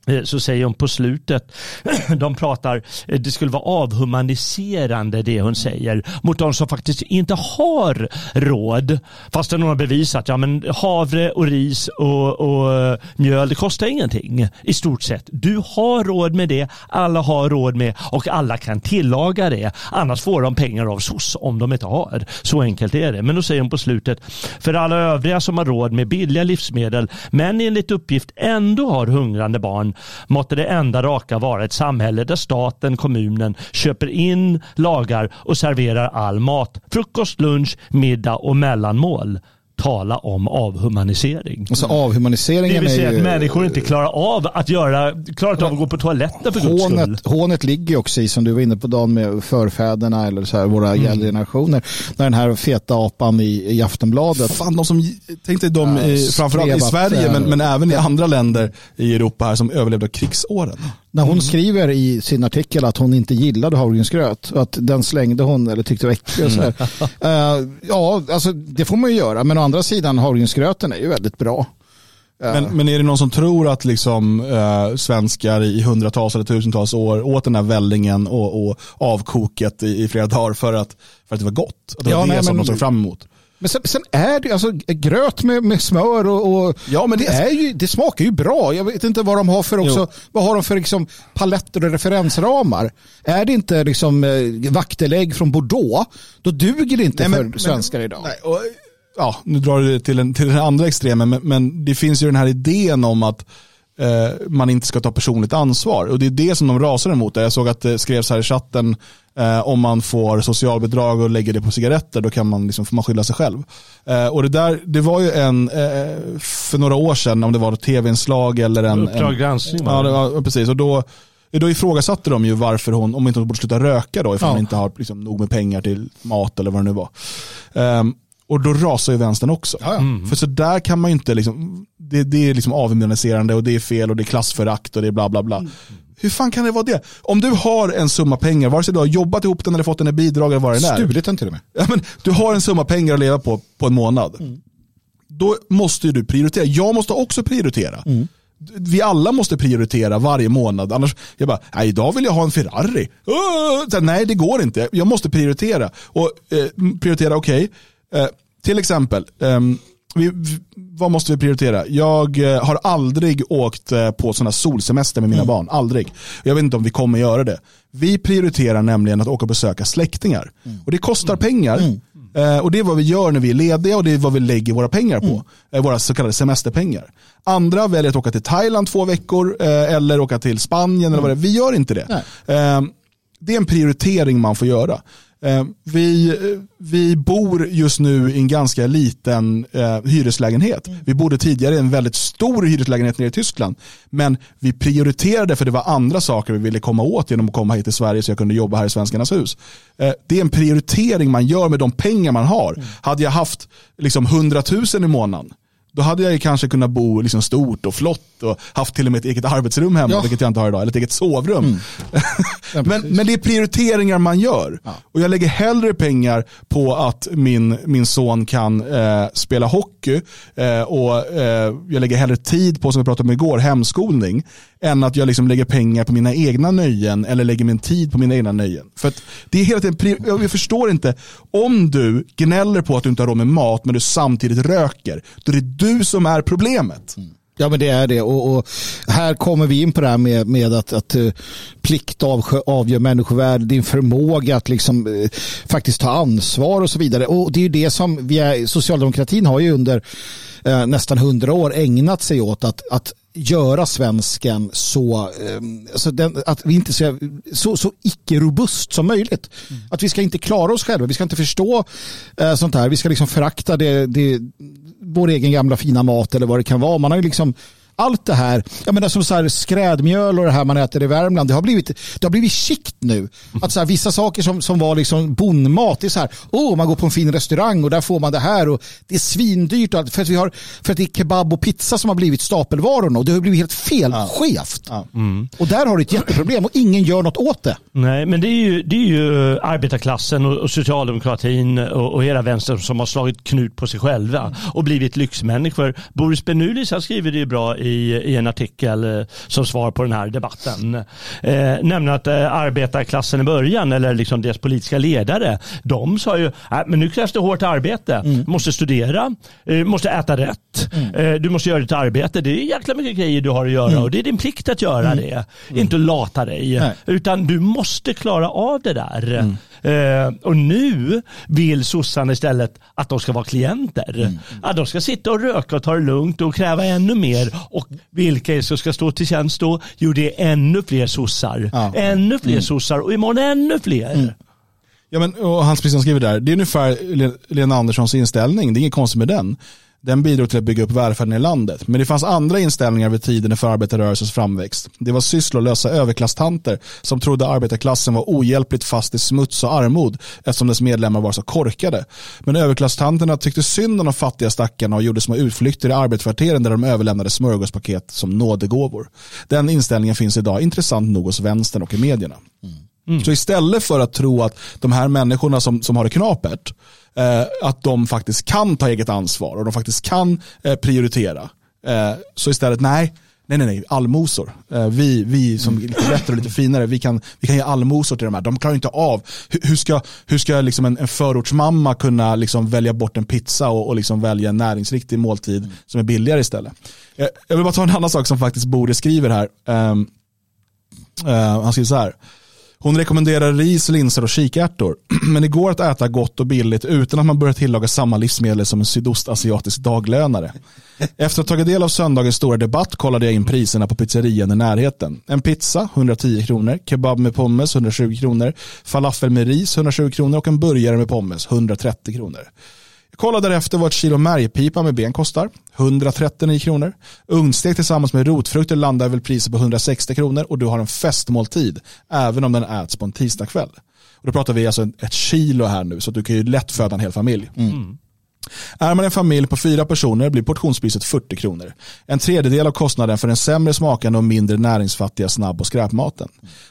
Eh, så säger hon på slutet, de pratar, eh, det skulle vara avhumaniserande det hon säger mot de som faktiskt inte har råd. Fastän hon har bevisat, ja men havre och ris och, och eh, mjöl det kostar ingenting i stort sett. Du har råd med det, alla har råd med och alla kan tillaga det. Annars får de pengar av SOS om de inte har. Så enkelt är det. Men då säger hon på slutet, för alla övriga som har råd med billiga livsmedel men enligt uppgift ändå har hungrande barn måtte det enda raka vara ett samhälle där staten, kommunen köper in, lagar och serverar all mat. Frukost, lunch, middag och mellanmål tala om avhumanisering. Alltså avhumaniseringen Det vill säga är ju... att människor inte klarar av att göra, klarar inte av att gå på toaletten för guds skull. Hånet, hånet ligger också i, som du var inne på Dan, med förfäderna eller så här, våra Mm. äldre generationer. När den här feta apan i, i Aftonbladet. Fan, de som, tänk dig de, Ja, i, framförallt i Sverige, men, eh, men även i andra länder i Europa här som överlevde krigsåren. När Mm. hon skriver i sin artikel att hon inte gillade havregrynsgröt och att den slängde hon eller tyckte var äcklig. Mm. Eh, ja, alltså, det får man ju göra. Men å andra sidan, havregrynsgröten är ju väldigt bra. Men, men är det någon som tror att liksom, eh, svenskar i hundratals eller tusentals år åt den här vällingen och, och avkoket i, i flera dagar för att, för att det var gott? Att det Ja, var det nej, som men- de såg fram emot? Men sen, sen är det alltså gröt med, med smör och, och Ja, men det, är ju, det smakar ju bra. Jag vet inte vad de har för också, vad har de för liksom paletter och referensramar. Är det inte liksom eh, vaktelägg från Bordeaux, då duger det inte Nej, för men- svenskar idag. Nej, och, ja, nu drar du det till, en, till den andra extremen, men, men det finns ju den här idén om att eh, man inte ska ta personligt ansvar. Och det är det som de rasar emot. Jag såg att det skrevs här i chatten, eh, om man får socialbidrag och lägger det på cigaretter, då kan man, liksom, får man skylla sig själv. Eh, och det, där, det var ju en, eh, för några år sedan, om det var ett tv-inslag eller en... Uppdrag granskning? Ja, var, precis. Och då, då ifrågasatte de ju varför hon, om inte hon borde sluta röka då, ifall Ja. hon inte har liksom, nog med pengar till mat eller vad det nu var. Ehm, och då rasar ju vänstern också. För så där kan man ju inte, liksom, det, det är liksom avhumaniserande och det är fel och det är klassförakt och det är bla bla bla. Hur fan kan det vara det? Om du har en summa pengar, vare sig du har jobbat ihop den eller fått den i bidrag eller vad det är. Stulit den till och med. Ja, men du har en summa pengar att leva på på en månad. Då måste du prioritera. Jag måste också prioritera. Vi alla måste prioritera varje månad. Annars, jag bara, nej, idag vill jag ha en Ferrari. Åh! Så, nej, det går inte. Jag måste prioritera. Och eh, prioritera, okej. Eh, till exempel, ehm, vi, vad måste vi prioritera? Jag eh, har aldrig åkt eh, på sådana solsemester med mina barn. Aldrig. Jag vet inte om vi kommer göra det. Vi prioriterar nämligen att åka och besöka släktingar. Och det kostar pengar. Eh, och det är vad vi gör när vi är lediga och det är vad vi lägger våra pengar på. Eh, våra så kallade semesterpengar. Andra väljer att åka till Thailand två veckor eh, eller åka till Spanien eller vad det är. Vi gör inte det. Eh, det är en prioritering man får göra. Eh, vi, eh, vi bor just nu i en ganska liten eh, hyreslägenhet. Vi bodde tidigare i en väldigt stor hyreslägenhet nere i Tyskland. Men vi prioriterade för det var andra saker vi ville komma åt genom att komma hit till Sverige så jag kunde jobba här i Svenskarnas hus. Det är en prioritering man gör med de pengar man har. Hade jag haft liksom 100 000 i månaden då hade jag ju kanske kunnat bo liksom stort och flott och haft till och med ett eget arbetsrum hemma, Ja. vilket jag inte har idag, eller ett eget sovrum. men, men det är prioriteringar man gör. Och jag lägger hellre pengar på att min, min son kan eh, spela hockey eh, och eh, jag lägger hellre tid på, som vi pratade om igår, hemskolning, än att jag liksom lägger pengar på mina egna nöjen eller lägger min tid på mina egna nöjen. För det är hela tiden, jag förstår inte, om du gnäller på att du inte har råd med mat men du samtidigt röker, då är det du som är problemet. Mm. Ja men det är det och, och här kommer vi in på det här med, med att, att eh, plikt avsjö, avgör människovärde, din förmåga att liksom eh, faktiskt ta ansvar och så vidare. Och det är ju det som vi är, socialdemokratin har ju under eh, nästan hundra år ägnat sig åt att, att göra svensken så, eh, alltså den, att vi inte ska, så, så icke-robust som möjligt. Att vi ska inte klara oss själva, vi ska inte förstå eh, sånt här, vi ska liksom förakta det, det, vår egen gamla fina mat eller vad det kan vara. Man har ju liksom allt det här, jag menar som så här skrädmjöl och det här man äter i Värmland, det har blivit, det har blivit skikt nu. Att så här, vissa saker som, som var liksom bondmat, det är så här, oh, man går på en fin restaurang och där får man det här och det är svindyrt och allt, för att, vi har, för att det är kebab och pizza som har blivit stapelvarorna och det har blivit helt fel, skevt. Och där har du ett jätteproblem och ingen gör något åt det. Nej, men det är ju, det är ju arbetarklassen och, och socialdemokratin och, och hela vänstern som har slagit knut på sig själva och blivit lyxmänniskor. Boris Benulis han skriver det ju bra i, i en artikel eh, som svar på den här debatten. Eh, nämligen att eh, arbetarklassen i början, eller liksom deras politiska ledare, de sa ju äh, men nu krävs det hårt arbete. Du måste studera, eh, måste äta rätt, eh, du måste göra ditt arbete. Det är jäkla mycket grejer du har att göra och det är din plikt att göra det. Inte att lata dig. Nej. Utan du måste klara av det där. Eh, och nu vill sossarna istället att de ska vara klienter. Att de ska sitta och röka och ta det lugnt och kräva ännu mer Och vilka är det som ska stå till tjänst då? Jo, det är ännu fler sossar. Ja. Ännu fler sossar och imorgon ännu fler. Ja, men, och Hans Pisson skriver där, det är ungefär Le- Lena Anderssons inställning, det är inget konstigt med den. Den bidrog till att bygga upp välfärden i landet. Men det fanns andra inställningar vid tiden för arbetarrörelsens framväxt. Det var sysslolösa överklasstanter som trodde arbetarklassen var ohjälpligt fast i smuts och armod eftersom dess medlemmar var så korkade. Men överklasstanterna tyckte synd om de fattiga stackarna och gjorde små utflykter i arbetskvarteren där de överlämnade smörgåspaket som nådegåvor. Den inställningen finns idag intressant nog hos vänstern och i medierna. Mm. Mm. Så istället för att tro att de här människorna som, som har det knapert, eh, att de faktiskt kan ta eget ansvar och de faktiskt kan eh, prioritera. Eh, så istället, nej, nej, nej, nej allmosor. Eh, vi, vi som är lite bättre och lite finare, vi kan, vi kan ge allmosor till de här. De klarar inte av, hur, hur ska, hur ska liksom en, en förortsmamma kunna liksom välja bort en pizza och, och liksom välja en näringsriktig måltid som är billigare istället. Eh, jag vill bara ta en annan sak som faktiskt Bore skriver här. Ehm, eh, han skriver så här. Hon rekommenderar ris, linser och kikärtor. Men det går att äta gott och billigt utan att man börjar tillaga samma livsmedel som en sydostasiatisk daglönare. Efter att ha tagit del av söndagens stora debatt kollade jag in priserna på pizzerian i närheten. En pizza 110 kronor, kebab med pommes 120 kronor, falafel med ris 120 kronor och en burgare med pommes 130 kronor. Jag kollade därefter vad ett kilo märgpipa med ben kostar. 139 kronor. Ugnstek tillsammans med rotfrukter landar väl priset på 160 kronor och du har en festmåltid även om den äts på en tisdagkväll. Och då pratar vi alltså ett kilo här nu så du kan ju lätt föda en hel familj. Mm. Är man en familj på fyra personer blir portionspriset 40 kronor. En tredjedel av kostnaden för den sämre smakande och mindre näringsfattiga snabb och skräpmaten.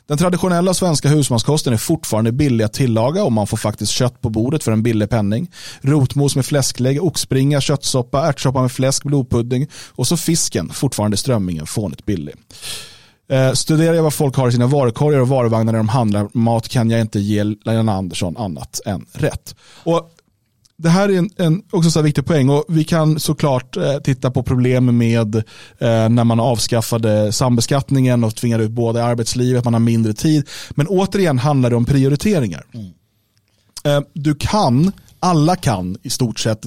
Den traditionella svenska husmanskosten är fortfarande billig att tillaga och man får faktiskt kött på bordet för en billig penning. Rotmos med fläsklägg, oxbringa, köttsoppa, ärtsoppa med fläsk, blodpudding och så fisken, fortfarande strömmingen, fånigt billig. Eh, studerar jag vad folk har i sina varukorgar och varuvagnar när de handlar mat kan jag inte ge Lena Andersson annat än rätt. Och det här är en, en också så viktig poäng och vi kan såklart eh, titta på problem med eh, när man avskaffade sambeskattningen och tvingade ut båda i arbetslivet, man har mindre tid. Men återigen handlar det om prioriteringar. Eh, du kan, alla kan i stort sett,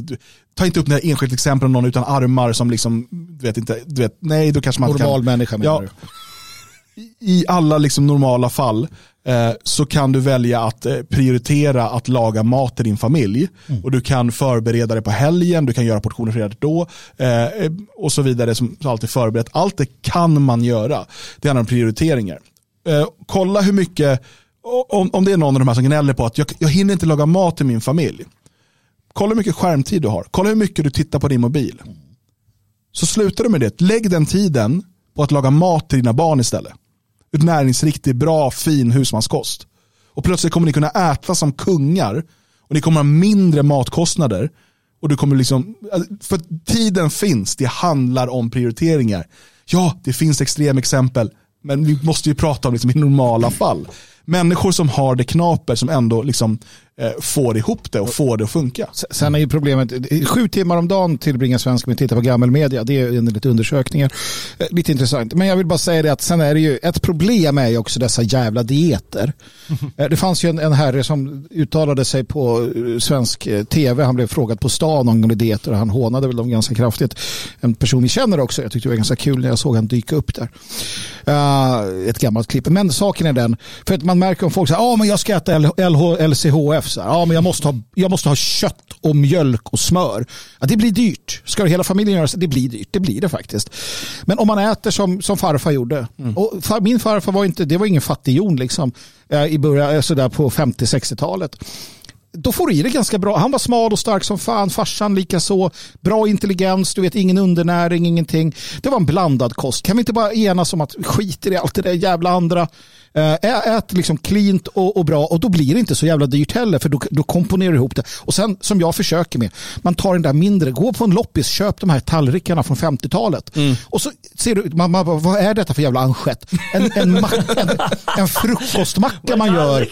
ta inte upp några enskilt exempel om någon utan armar som liksom, du vet inte, du vet, nej då kanske man Normal kan. människa menar Ja, du? i alla liksom normala fall så kan du välja att eh, prioritera att laga mat till din familj. Och du kan förbereda det på helgen, du kan göra portioner redan då eh, och så vidare som alltid förberett. Allt det kan man göra. Det handlar om prioriteringar. Eh, kolla hur mycket, om, om det är någon av de här som gnäller på att jag, jag hinner inte laga mat till min familj. Kolla hur mycket skärmtid du har. Kolla hur mycket du tittar på din mobil. Så slutar du med det. Lägg den tiden på att laga mat till dina barn istället. Ett näringsriktig, bra, fin husmanskost. Och plötsligt kommer ni kunna äta som kungar och ni kommer ha mindre matkostnader. Och du kommer liksom, alltså, för tiden finns, det handlar om prioriteringar. Ja, det finns extremexempel, men vi måste ju prata om liksom i normala fall. Människor som har det knaper som ändå liksom, får ihop det och får det att funka. Sen är ju problemet, sju timmar om dagen tillbringar svensk med att titta på gammelmedia. Det är enligt undersökningar. Eh, Lite intressant. Men jag vill bara säga det att sen är det ju, ett problem är ju också dessa jävla dieter. Eh, Det fanns ju en, en herre som uttalade sig på eh, svensk eh, tv. Han blev frågad på stan angående dieter och han hånade väl dem ganska kraftigt. En person vi känner också. Jag tyckte det var ganska kul när jag såg han dyka upp där. Eh, ett gammalt klipp. Men saken är den, för att man märker om folk säger ah, men jag ska äta LH, LCHF. Så här, ah, men jag, måste ha, jag måste ha kött och mjölk och smör. Ja, det blir dyrt. Ska hela familjen göra så? Det blir dyrt. Det blir det faktiskt. Men om man äter som, som farfar gjorde. Och far, min farfar var inte, det var ingen fattigjon liksom. eh, I början, eh, sådär på 50-60-talet då får du i det ganska bra. Han var smal och stark som fan, farsan lika så. Bra intelligens, du vet ingen undernäring, ingenting. Det var en blandad kost. Kan vi inte bara enas om att skiter i allt det där jävla andra. Eh, ät liksom cleant och, och bra och då blir det inte så jävla dyrt heller för då, då komponerar du ihop det. Och sen som jag försöker med, man tar den där mindre, gå på en loppis, köp de här tallrikarna från 50-talet. Och så ser du, man, man, vad är detta för jävla anskett? En, en, mack- en, en frukostmacka man gör.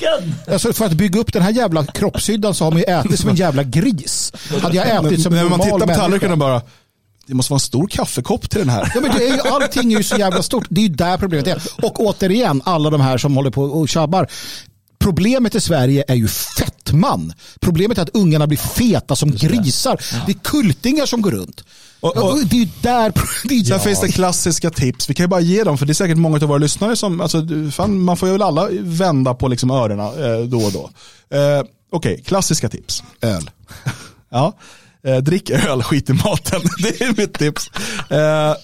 Alltså för att bygga upp den här jävla kroppshyddan så har man ju ätit som en jävla gris. Hade jag ätit som en När man normal tittar på människa. och bara, det måste vara en stor kaffekopp till den här. Ja, men det är ju, allting är ju så jävla stort. Det är ju där problemet är. Och återigen, alla de här som håller på och tjabbar. Problemet i Sverige är ju fettman. Problemet är att ungarna blir feta som grisar. Det är kultingar som går runt. Och, Ja, och, det är ju där... Det är ju Sen finns det klassiska tips. Vi kan ju bara ge dem, för det är säkert många av våra lyssnare som, alltså, fan, man får ju väl alla vända på liksom öronen eh, då och då. Eh, Okej, klassiska tips. öl. Ja. Eh, drick öl, skit i maten. Det är mitt tips. Eh,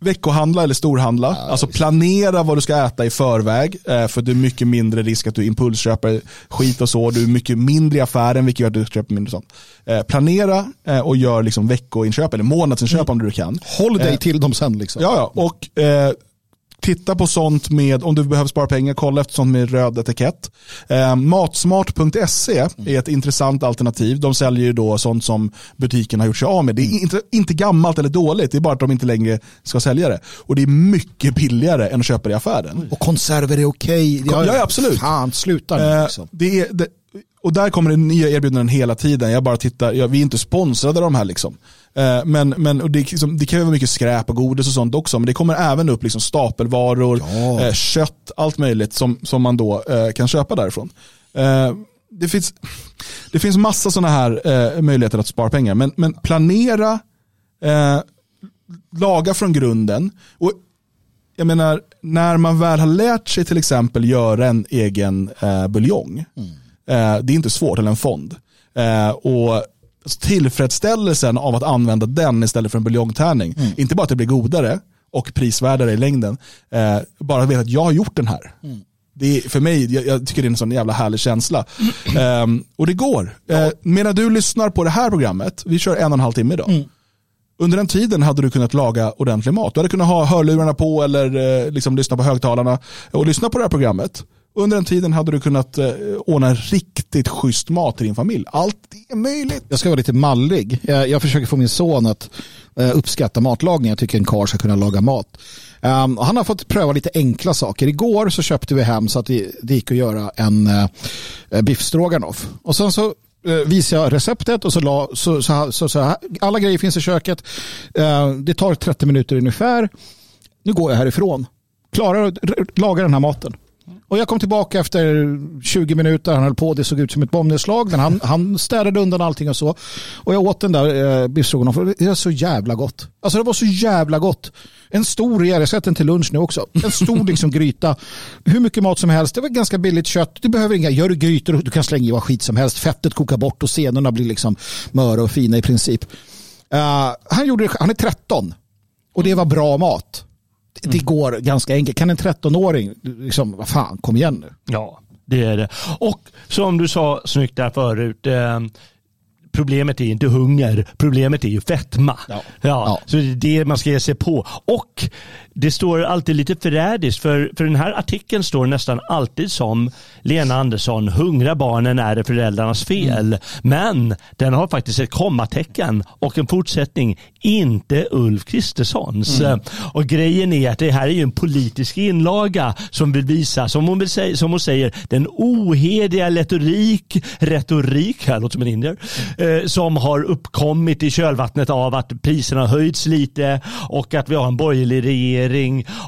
veckohandla eller storhandla. alltså planera vad du ska äta i förväg. Eh, för det är mycket mindre risk att du impulsköper skit och så. Du är mycket mindre i affären vilket gör att du köper mindre sånt. Eh, planera eh, och gör liksom veckoinköp eller månadsinköp om du kan. Håll dig till dem sen liksom. Ja, ja. och eh, titta på sånt med, om du behöver spara pengar, kolla efter sånt med röd etikett. Eh, matsmart.se är ett intressant alternativ. De säljer ju då sånt som butiken har gjort sig av med. Det är inte, inte gammalt eller dåligt, det är bara att de inte längre ska sälja det. Och det är mycket billigare än att köpa det i affären. Och konserver är okej. Ja, ja, absolut. Fan, sluta nu Eh, liksom. det är, det, och där kommer det nya erbjudanden hela tiden. Jag bara tittar, ja, vi är inte sponsrade av de här liksom. Eh, men men och det, liksom, det kan ju vara mycket skräp och godis och sånt också. Men det kommer även upp liksom stapelvaror, Ja. eh, kött, allt möjligt som, som man då eh, kan köpa därifrån. Det, finns, det finns massa sådana här möjligheter att spara pengar. Men, men planera, laga från grunden. Och jag menar, när man väl har lärt sig till exempel göra en egen eh, buljong, eh, det är inte svårt, eller en fond. Eh, och tillfredsställelsen av att använda den istället för en buljongtärning, inte bara att det blir godare och prisvärdare i längden, eh, bara att veta att jag har gjort den här. Det är, för mig, jag, jag tycker det är en sån jävla härlig känsla. Ehm, och det går. Eh, medan du lyssnar på det här programmet, vi kör en och en halv timme idag. Under den tiden hade du kunnat laga ordentlig mat. Du hade kunnat ha hörlurarna på eller eh, liksom lyssna på högtalarna och lyssna på det här programmet. Under den tiden hade du kunnat eh, ordna en riktigt schysst mat till din familj. Allt är möjligt. Jag ska vara lite mallig. Jag, jag försöker få min son att eh, uppskatta matlagning. Jag tycker en karl ska kunna laga mat. Um, och han har fått pröva lite enkla saker. Igår så köpte vi hem så att det, det gick att göra en eh, eh biff stroganoff. Och sen så eh, visade jag receptet och så, la, så, så, så, så alla grejer finns i köket. Eh, det tar 30 minuter ungefär. Nu går jag härifrån. Klarar att laga den här maten. Och jag kom tillbaka efter 20 minuter. Han höll på. Det såg ut som ett bombnedslag. Men han, han städade undan allting och så. Och jag åt den där eh, biff stroganoff. Det var så jävla gott. Alltså det var så jävla gott. En stor, jag har sett den till lunch nu också. En stor liksom gryta. Hur mycket mat som helst. Det var ganska billigt kött. Du behöver inga, gör du grytor, du kan slänga i vad skit som helst. Fettet kokar bort och senorna blir liksom möra och fina i princip. Eh, han, gjorde, han är 13 och det var bra mat. Det, det går ganska enkelt. Kan en 13-åring, liksom, vad fan, kom igen nu. Ja, det är det. Och som du sa snyggt där förut, eh, problemet är inte hunger, problemet är ju fetma. Ja. Ja. Så det är det man ska ge sig på. Och det står alltid lite förrädiskt, för, för den här artikeln står nästan alltid som Lena Andersson, hungriga barnen är det föräldrarnas fel. Men den har faktiskt ett kommatecken och en fortsättning, inte Ulf Kristerssons. Mm. Och grejen är att det här är ju en politisk inlaga som vill visa, som hon, vill säga, som hon säger, den ohediga retorik, retorik, här låter som en indier, eh, som har uppkommit i kölvattnet av att priserna höjts lite och att vi har en borgerlig regering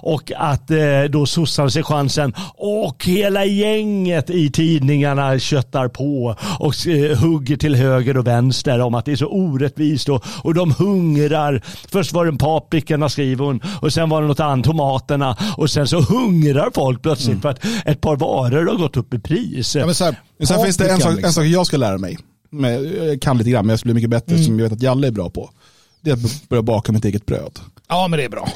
och att eh, då sossarna sig chansen och hela gänget i tidningarna köttar på och eh, hugger till höger och vänster om att det är så orättvist och, och de hungrar. Först var det paprikorna skriver hon och sen var det något annat, tomaterna och sen så hungrar folk plötsligt för att ett par varor har gått upp i pris. Ja, men så här, Men sen finns det en sak, en liksom. sak jag ska lära mig. Men Jag kan lite grann men jag ska bli mycket bättre som jag vet att Jalle är bra på. Det är att börja baka mitt eget bröd. Ja, men det är bra.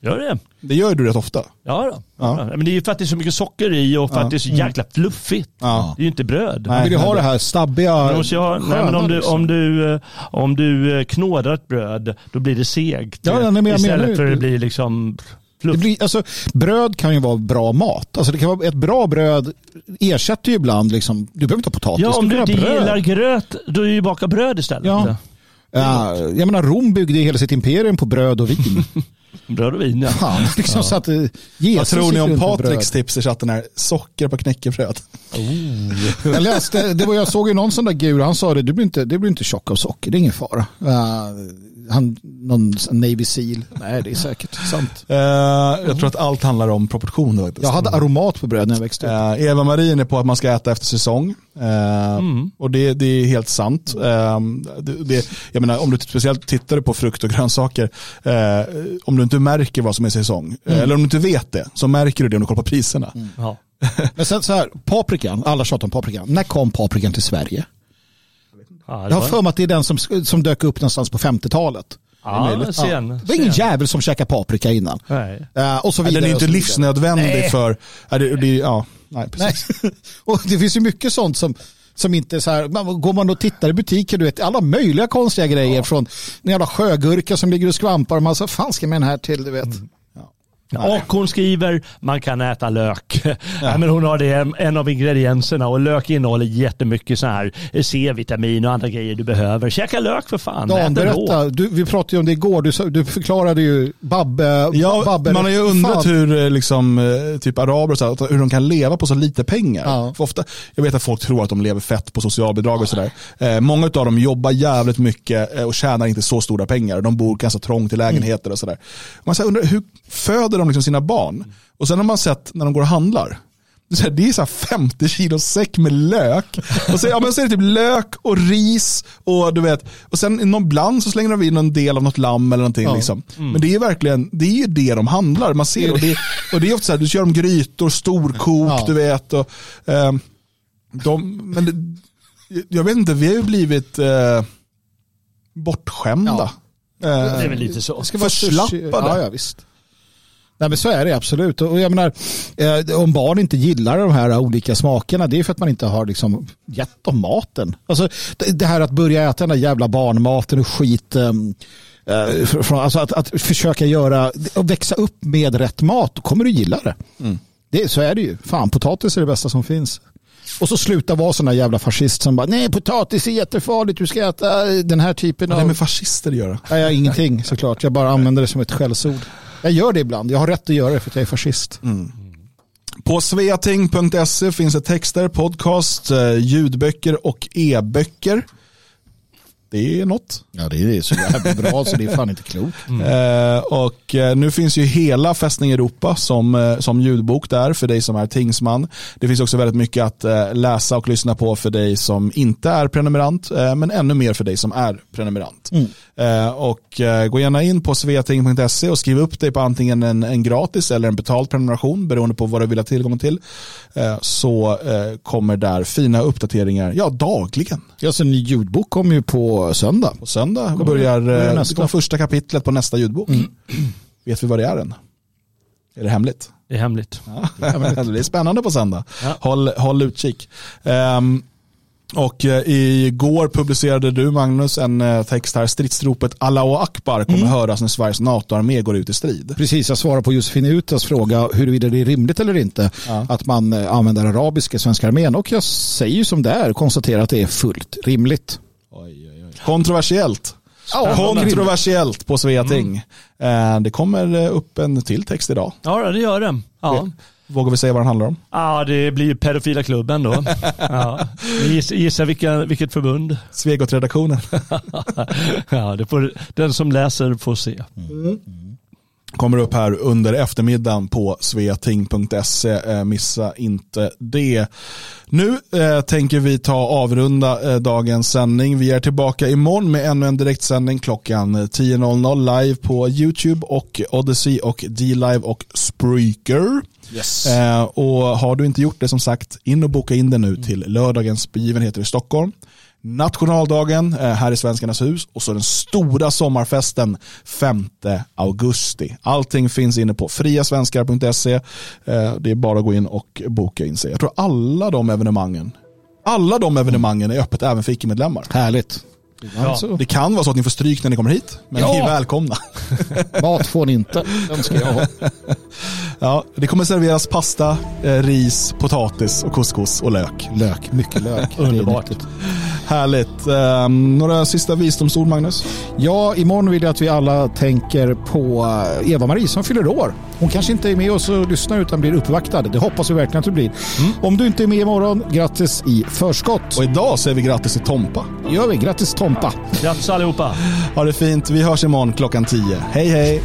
Gör det? Det gör du rätt ofta. Ja, då. Ja. ja. Men det är ju för att det är så mycket socker i och för att det är så jäkla fluffigt. Ja. Det är ju inte bröd. Nej. Vill du ha det här stabbiga, Men måste jag ha, nej, men om, du, liksom. om, du, eh, om du eh, knådar ett bröd, då blir det segt. Ja, ja, nej, men jag Istället menar för att det blir liksom fluff. Det blir, alltså, bröd kan ju vara bra mat. Alltså, det kan vara, ett bra bröd ersätter ju ibland, liksom, du behöver inte ha potatis. ja, om du inte bröd. gillar gröt, då är ju baka bröd istället. Ja. Ja, jag menar, Rom byggde hela sitt imperium på bröd och vin. Bröd och vin, ja. Fan, liksom så att eh, Jesus Vad tror ni om Patriks tips i chatten här? Socker på knäckebröd. bröd. Jag läste, det var, jag såg ju någon sån där guru, han sa det, du blir inte, det blir inte tjock av socker, det är ingen fara. Uh, han, någon Navy Seal. Nej, det är säkert sant. Eh, jag tror att allt handlar om proportioner. faktiskt. Jag hade aromat på bröd när jag växte upp. Eh, Eva-Marie är på att man ska äta efter säsong. Eh, Och det, det är helt sant. Det, det, jag menar, om du speciellt tittar på frukt och grönsaker, om du inte märker vad som är säsong, eh, eller om du inte vet det, så märker du det om du kollar på priserna. Ja. Men sen så här, paprikan, alla tjatar om paprikan. När kom paprikan till Sverige? Ja, det Jag har för mig att det är den som, som dök upp någonstans på 50-talet. Ja, sen. Det var ingen jävel som käkade paprika innan. Nej. Eh, och så Ja, vidare. Den är och så inte livsnödvändig Nej. för, ja, det, det, ja, nej, Nej. precis. och det finns ju mycket sånt som, som inte är så här, man, går man och tittar i butiker, du vet alla möjliga konstiga grejer från en jävla sjögurka som ligger och skvampar och man så fan ska med den här till, du vet. Och hon skriver man kan äta lök. Ja. men hon har det en av ingredienserna och lök innehåller jättemycket så här C-vitamin och andra grejer du behöver. Käka lök för fan. Dan, berätta, du, vi pratade ju om det igår, du, du förklarade ju Babbe. Ja, Babbe man har ju undrat fan. hur eh, liksom, eh, typ araber och så här, hur de kan leva på så lite pengar. Ja. För ofta, jag vet att folk tror att de lever fett på socialbidrag och sådär. Eh, många av dem jobbar jävligt mycket eh, och tjänar inte så stora pengar. De bor ganska trångt i lägenheter och sådär. Man så här, undrar, hur föder de liksom sina barn? Och sen har man sett när de går och handlar. Det är så här- Det är så här 50 kilo säck med lök. Och så, ja, men så är det typ lök och ris och du vet. Och sen någon bland så slänger de in en del av något lamm eller någonting. Ja. Liksom. Men det är verkligen, det är ju det de handlar. Man ser och det, och det är ofta så här, du kör om grytor, storkok, Ja. du vet. Och, ehm, de, men det, jag vet inte, vi har ju blivit eh, bortskämda. Det Eh, är väl lite så. Det Förslappade. Ja, ja, visst. Nej, men så är det absolut. Och jag menar, eh, om barn inte gillar de här olika smakerna, det är för att man inte har liksom gett dem maten. Alltså, det, det här att börja äta den där jävla barnmaten och skit, eh, eh, från, alltså att, att försöka göra, och växa upp med rätt mat, då kommer du gilla det. det. Så är det ju. Fan, potatis är det bästa som finns. Och så sluta vara sån där jävla fascist som bara, nej potatis är jättefarligt, du ska äta den här typen av... det med fascister att göra? Nej, jag ingenting såklart. Jag bara använder det som ett skällsord. Jag gör det ibland. Jag har rätt att göra det för att jag är fascist. Mm. På sveating.se finns det texter, podcast, eh, ljudböcker och e-böcker. Det är något. Ja, det är så jävla bra så det är fan inte klokt. Eh, och eh, nu finns ju hela Fästning Europa som, eh, som ljudbok där för dig som är tingsman. Det finns också väldigt mycket att läsa och lyssna på för dig som inte är prenumerant, men ännu mer för dig som är prenumerant. Eh, och gå gärna in på sveating.se och skriv upp dig på antingen en, en gratis eller en betald prenumeration beroende på vad du vill ha tillgång till. Så kommer där fina uppdateringar, ja dagligen. Ja, så en ljudbok kommer ju på söndag. På söndag Kommer- börjar börjar eh, det nästa. kommer första kapitlet på nästa ljudbok. Vet vi vad det är än? Är det hemligt? Det är hemligt. Ja. det är spännande på söndag. Ja. Håll, håll utkik. Ehm, och eh, igår publicerade du Magnus en eh, text här, stridsropet Allahu Akbar kommer höras när Sveriges NATO-armé går ut i strid. Precis, jag svarar på Josefin Utas fråga huruvida det är rimligt eller inte Ja. att man använder arabiska i svenska armén. Och jag säger ju som det är, konstaterar att det är fullt rimligt. Kontroversiellt. Ja, Kontroversiellt på Sveating. Eh, det kommer eh, upp en till text idag. Ja, det gör det. Ja. Vågar vi säga vad den handlar om? Ja, det blir pedofila klubben då. Ja. Gissa, gissa vilka, vilket förbund? Svegot-redaktionen. Ja, det får, den som läser får se. Kommer upp här under eftermiddagen på sveating.se. Eh, missa inte det. Nu eh, tänker vi ta avrunda eh, dagens sändning. Vi är tillbaka imorgon med ännu en direktsändning klockan 10.00 live på YouTube och Odyssey och D-Live och Spreaker. Yes. Eh, och har du inte gjort det som sagt, in och boka in det nu till lördagens begivenheter i Stockholm. Nationaldagen eh, här i Svenskarnas hus och så den stora sommarfesten 5 augusti. Allting finns inne på friasvenskar.se. Eh, det är bara att gå in och boka in sig. Jag tror alla de evenemangen alla de evenemangen är öppet även för icke-medlemmar. Härligt. Alltså, det kan vara så att ni får stryk när ni kommer hit, men Ja. ni är välkomna. Mat får ni inte. Den ska jag ha. Ja, det kommer serveras pasta, eh, ris, potatis och couscous och lök. Lök, mycket lök. Underbart. Härligt. Eh, några sista visdomsord, Magnus? Ja, imorgon vill jag att vi alla tänker på eh, Eva-Marie som fyller år. Hon kanske inte är med oss och lyssnar utan blir uppvaktad. Det hoppas vi verkligen att du blir. Om du inte är med imorgon, grattis i förskott. Och idag säger vi grattis till Tompa. gör vi. Grattis Tompa. Grattis allihopa. Ha det fint. Vi hörs imorgon klockan 10. Hej hej!